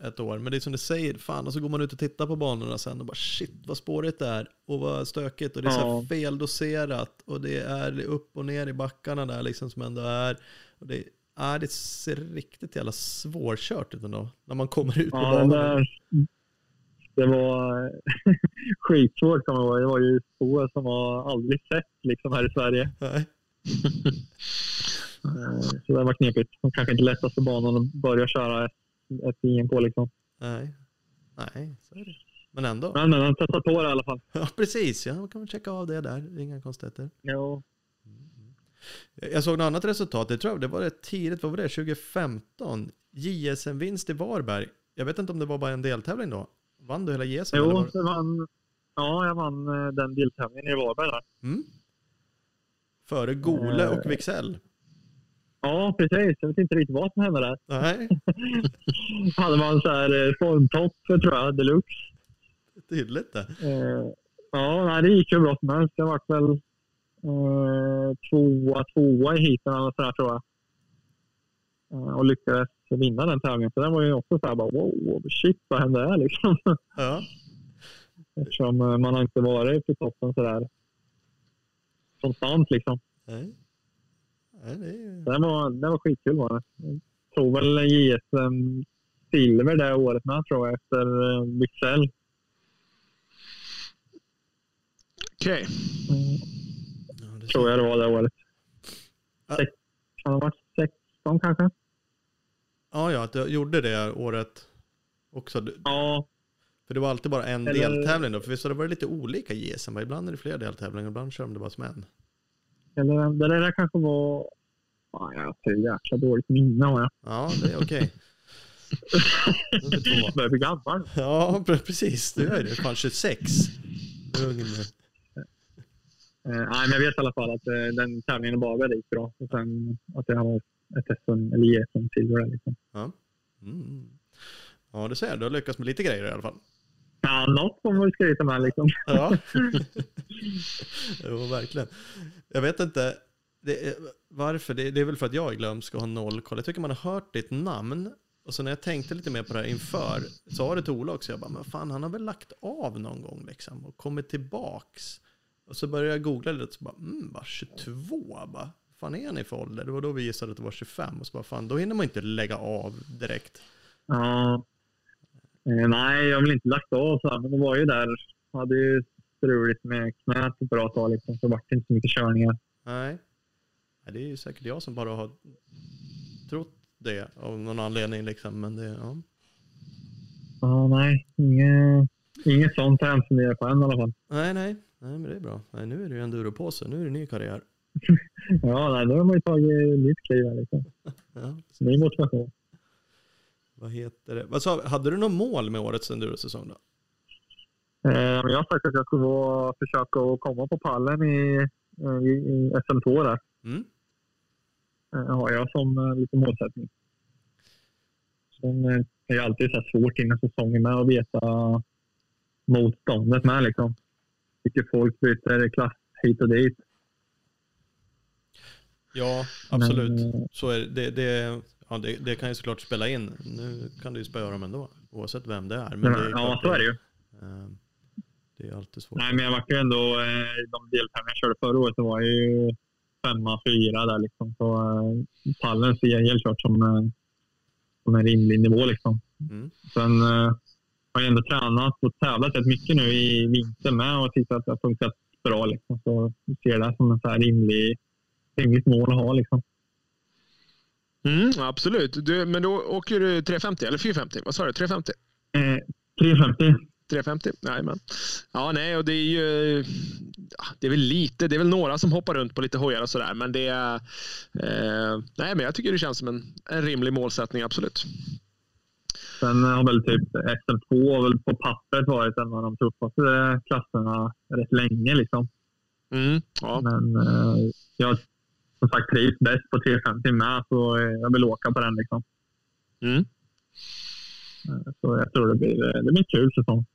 eh, ett år. Men det är som du säger, fan, och så går man ut och tittar på banorna sen och bara shit vad spårigt det är. Och vad stökigt. Och det är så här Ja. feldoserat. Och det är upp och ner i backarna där liksom som ändå är. Och det, ja, det ser riktigt jävla svårkört ut ändå. När man kommer ut på Ja, där, det var skitsvårt kan man vara. Det var ju spår som man aldrig sett liksom här i Sverige. Nej. Eh, Så det var knepigt. Och kanske inte lättaste banan att börja köra ett, EM på liksom. Nej. Nej, så är det. Men ändå. Men, men han testade på det i alla fall. Ja, precis. Ja, man kan väl checka av det där. Inga konstigheter. Jo. Jag såg något annat resultat, det tror jag det var rätt tidigt, vad var det, 2015? JSM-vinst i Varberg. Jag vet inte om det var bara en deltävling då. Vann du hela JSM? Jo, var... det vann, ja, jag vann eh, den deltävlingen i Varberg där. mm. Före Gole och Eh. Ja, precis. Jag vet inte riktigt vad som hände där. Nej, hade man så här eh, formtopp tror jag, deluxe. tydligt det. Eh, ja, nej, det gick ju bra som helst. Jag vart väl eh, tvåa, tvåa i heaten eller sådär tror jag. Eh, och lyckades vinna den tävlingen. Så den var ju också så här bara wow, shit vad hände här liksom. Ja, Eftersom eh, man har inte varit på toppen sådär konstant liksom. nej. Nej, det är den var, den var skitkul var det. Jag tror väl JSM silver det året med tror jag efter eh, Wixell. Okej. Mm. Ja, det tror jag det var det året. Ja. Sex, kan det ha varit 16 kanske? Ja, ja, att jag gjorde det året också. Ja, För det var alltid bara en Eller- deltävling då. För visst har det varit lite olika JSM? Ibland är det flera deltävlingar, ibland kör de det bara som en. Eller det där kanske var... Jag har så jäkla dåligt minne har jag. Ja, det är okej. Jag börjar bli gammal. Ja, pre- precis. Du är det. Fan 26. Du är ung. Eh, nej, men jag vet i alla fall att eh, den tävlingen Varberg gick bra. Och sen att jag har ett SM eller JSM silver där, liksom. Ja. Mm. Ja, du ser. Du har lyckats med lite grejer i alla fall. Ja, något får man skryta med liksom. Ja. jo, verkligen. Jag vet inte det är, varför. Det, det är väl för att jag är glömsk och har noll koll. Jag tycker man har hört ditt namn. Och så när jag tänkte lite mer på det här inför, sa det till Ola också. Jag bara, men fan han har väl lagt av någon gång liksom och kommit tillbaks. Och så började jag googla lite och så bara, mm, bara 22, bara, fan är han i för ålder? Det var då vi gissade att det var 25. Och så bara, fan då hinner man inte lägga av direkt. Ja. Eh, nej, jag har väl inte lagt av så här, men det var ju där. Jag hade ju struligt med knät ett bra tag liksom. Så det vart inte så mycket körningar. Nej. Nej, det är ju säkert jag som bara har trott det av någon anledning liksom. Men det, ja. Ja, nej. Inget, inget sånt har jag inte funderat på än i alla fall. Nej, nej, Nej, men det är bra. Nej, nu är det ju enduropåse. Nu är det ny karriär. Ja, nej, då har man ju tagit nytt kliv här liksom. Ja. Ny motivation. Vad heter det? Vad sa, hade du något mål med årets endurosäsong då? Eh, jag har sagt att jag vara, försöka att komma på pallen i, i, i SM2 där. Mm. Eh, har jag som eh, lite målsättning. Sen eh, är det alltid så svårt innan säsongen med att veta motståndet med liksom. Tycker folk byter klass hit och dit. Ja, absolut. Men, eh, Så är det, det, det, ja, det, det kan ju såklart spela in. Nu kan du ju spöa dem ändå, oavsett vem det är. Men det är ja, så är det ju. eh, Det är alltid svårt. Nej, men jag var ju ändå, eh, de deltävlingar jag körde förra året, så var ju femma, fyra där liksom. Så eh, pallen ser jag helt klart som, som en rimlig nivå liksom. Mm. Sen har jag ändå tränat och tävlat rätt mycket nu i vinter med och tyckt att det har funkat bra liksom. Så ser det som en så här rimlig, rimligt mål att ha liksom. Mm, absolut. Du, men då åker du 350 eller 450? Vad sa du? 350? Eh, 350. 350? Nej, men. Ja, nej, och det är ju... Det är väl lite, det är väl några som hoppar runt på lite hojar och sådär, men det är... Eh, nej, men jag tycker det känns som en, en rimlig målsättning, absolut. Sen har väl typ SM2 har väl på pappret varit en av de tuffaste klasserna rätt länge liksom. Mm, ja. Men eh, jag som sagt trivs bäst på 350 med så eh, jag vill åka på den liksom. Mm. Eh, Så jag tror det blir, det blir en kul säsong.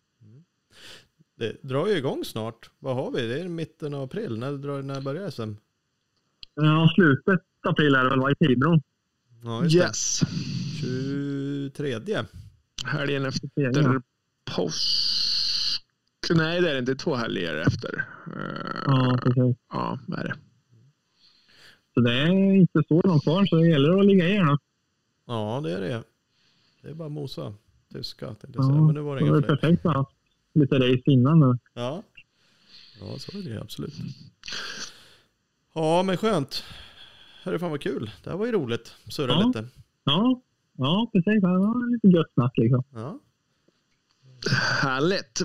Det drar ju igång snart. Vad har vi? Det är mitten av april. När, drar, när börjar SM? Ja, slutet april är det väl i Tibro. Ja, just Yes. det. 23. Helgen efter Ja. påsk. Nej, det är inte. Två helger efter. Eh, Ja, precis. ja, vad är det? Så det är inte så långt kvar så det gäller att ligga i nu. Ja, det är det. Det är bara mosa. Tyska tänkte jag Ja, säga. Men nu var det så inga fler. perfekt haft lite race innan nu. Ja. ja, så är det absolut. Ja, men skönt. Hörru, fan vad kul. Det här var ju roligt. Surra Ja. lite. Ja, ja precis. Det var lite gött snack liksom. Ja. Härligt.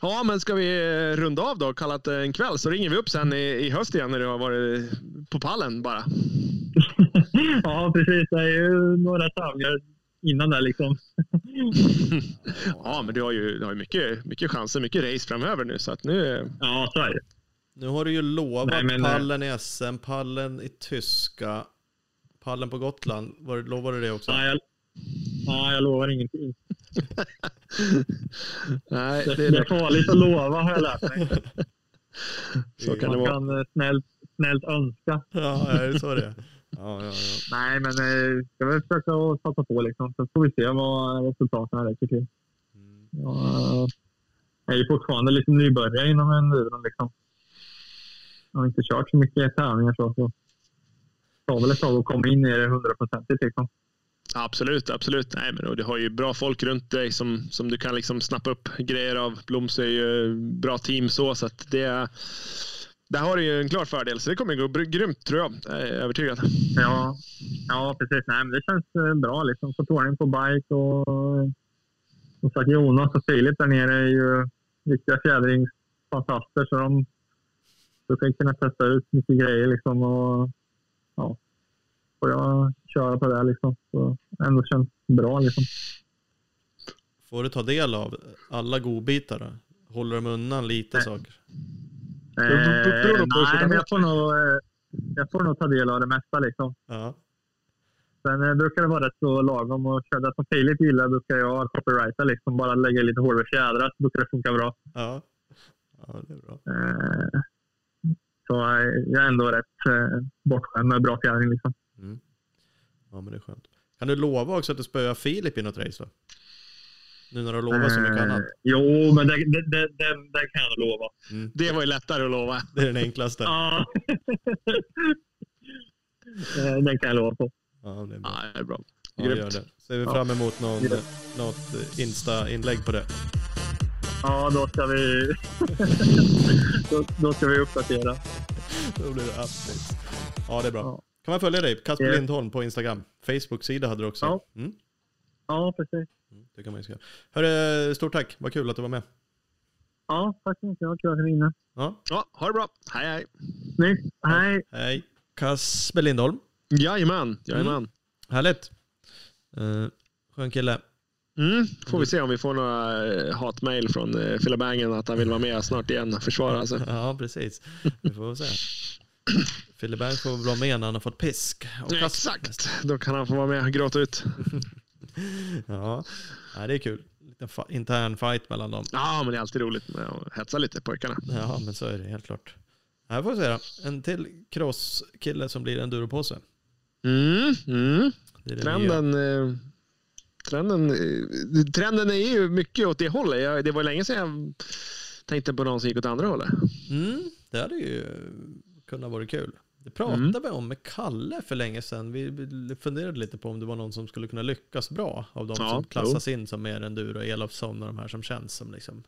Ja, men ska vi eh, runda av då och kalla det en kväll så ringer vi upp sen i, i höst igen när du har varit på pallen bara. ja, precis. Det är ju några tävlingar innan där liksom. Ja, men du har ju, du har ju mycket, mycket chanser, mycket race framöver nu så att nu... Ja, så är det. Nu har du ju lovat Nej, men, eh, pallen i SM, pallen i tyska, pallen på Gotland. Var, lovade du det också? Ja, jag, ja, jag lovar ingenting. Nej, Det, det, det är farligt att lova har jag lärt mig. så kan det Man vara. kan eh, snällt, snällt önska. Ja, är det så det är? Ja, ja, ja. Nej, men eh, ska väl försöka satsa på liksom. Så får vi se vad resultaten räcker till. Mm. Jag är ju fortfarande lite nybörjare inom enduron liksom. Jag har inte kört så mycket tävlingar så. så. Det tar väl ett tag att komma in i det hundraprocentigt liksom. Absolut, absolut. Nej, men du har ju bra folk runt dig som, som du kan liksom snappa upp grejer av. Bloms är ju eh, bra team så, så att det där har du ju en klar fördel, så det kommer gå grymt tror jag. Jag är övertygad. Ja, ja precis. Nej, men det känns eh, bra liksom. Fått ordning på bike och som sagt Jonas och Filip där nere är ju riktiga fjädringsfantaster så de brukar kunna testa ut mycket grejer liksom och ja, och jag köra på det liksom. Så ändå känns bra liksom. Får du ta del av alla godbitar då? Håller de undan lite Nej. saker? hur nej, men jag får, nog, eh, jag får nog ta del av det mesta liksom. Ja. Sen eh, brukar det vara rätt så lagom och köra det som Filip gillar brukar jag copyrighta liksom. Bara lägga lite hårdare fjädrar så brukar det funka bra. Ja. ja, det är bra. Eh, Så eh, jag är ändå rätt eh, bortskämd med bra fjädring liksom. Mm. Ja, men det är skönt. Kan du lova också att du spöar Filip i något race då? Nu när du har lovat så mycket Eh, annat. Jo, men det, det, det, det, det kan jag lova. Mm. Det var ju lättare att lova. Det är den enklaste. Ja. Eh, Den kan jag lova på. Ja, det är bra. Ja, det är bra. Ja, gör det. Ser vi fram emot någon, Ja. något Insta-inlägg på det. Ja, då ska vi, då, då ska vi uppdatera. Då blir det updates. Ja, det är bra. Ja. Kan man följa dig? Kasper Ja. Lindholm på Instagram. Facebook-sida hade du också. Ja. Mm. Ja, precis. Mm, Det kan man ju. Hörru, stort tack. Vad kul att du var med. Ja, tack så mycket. Det var kul att ni ringa. Ja, Ja, ha det bra. Hej, hej. Snyggt. Hej. hej. Kasper Lindholm. Jajamän, jajamän. Härligt. Uh, skön kille. Mm. Får vi se om vi får några eh, hatmejl från uh, Filabangen att han vill vara med snart igen och försvara sig. Ja, precis. Vi får se. Fille Berg får väl vara med när han har fått pisk. Och Kasper- Exakt, då kan han få vara med och gråta ut. Ja, Nej, det är kul. Lite intern fight mellan dem. Ja, men det är alltid roligt med att hetsa lite pojkarna. Ja, men så är det helt klart. Här får vi se då. En till crosskille som blir enduropåse. Mm, mm. Det är det. Trenden, eh, trenden, eh, trenden är ju mycket åt det hållet. Jag, det var länge sedan jag tänkte på någon som gick åt andra hållet. Mm, det hade ju kunnat vara kul. Det pratade Mm. vi om med Kalle för länge sedan. Vi funderade lite på om det var någon som skulle kunna lyckas bra av de Ja, som klassas in som mer enduro, Elofsson och de här som känns som liksom.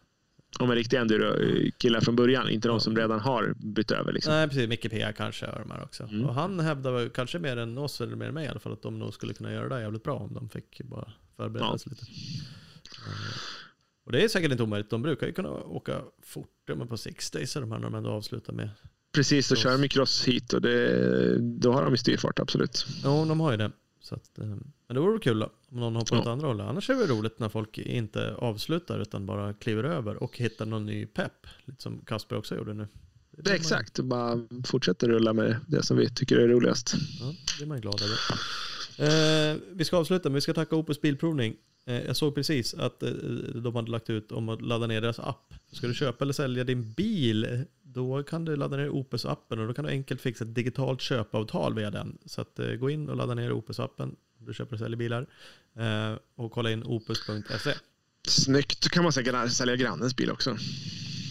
Om en riktig enduro-killar från början, inte de som redan har bytt över. Liksom. Nej, precis. Micke P kanske och de här också. Mm. Och han hävdar väl kanske mer än oss eller mer än mig i alla fall att de nog skulle kunna göra det jävligt bra om de fick bara förbereda Ja. sig lite. Eh, Och det är säkert inte omöjligt. De brukar ju kunna åka fort ja, men på six days är de här när de ändå avslutar med. Precis, då kör cross hit och det, då har de ju styrfart, absolut. Ja, de har ju det. Så att, eh, men det vore kul då, om någon hoppar Ja. åt andra hållet. Annars är det roligt när folk inte avslutar utan bara kliver över och hittar någon ny pepp. Lite som Kasper också gjorde nu. Det Det är man- exakt, bara fortsätter rulla med det som vi tycker är roligast. Ja, det blir man glad över. Eh, vi ska avsluta, men vi ska tacka Opus Bilprovning. Eh, jag såg precis att eh, de hade lagt ut om att ladda ner deras app. Ska du köpa eller sälja din bil, då kan du ladda ner Opus-appen och då kan du enkelt fixa ett digitalt köpavtal via den. Så att, eh, gå in och ladda ner Opus-appen du köper och säljer bilar. Och kolla in opus.se. Snyggt, då kan man säkert sälja grannens bil också.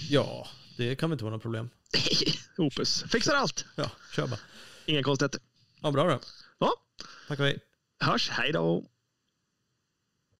Ja, det kan väl inte vara något problem. Opus, fixar allt. Ja, kör bara. Inga konstigheter. Ja, bra då. Ja, Tack och hej. hörs, hej då.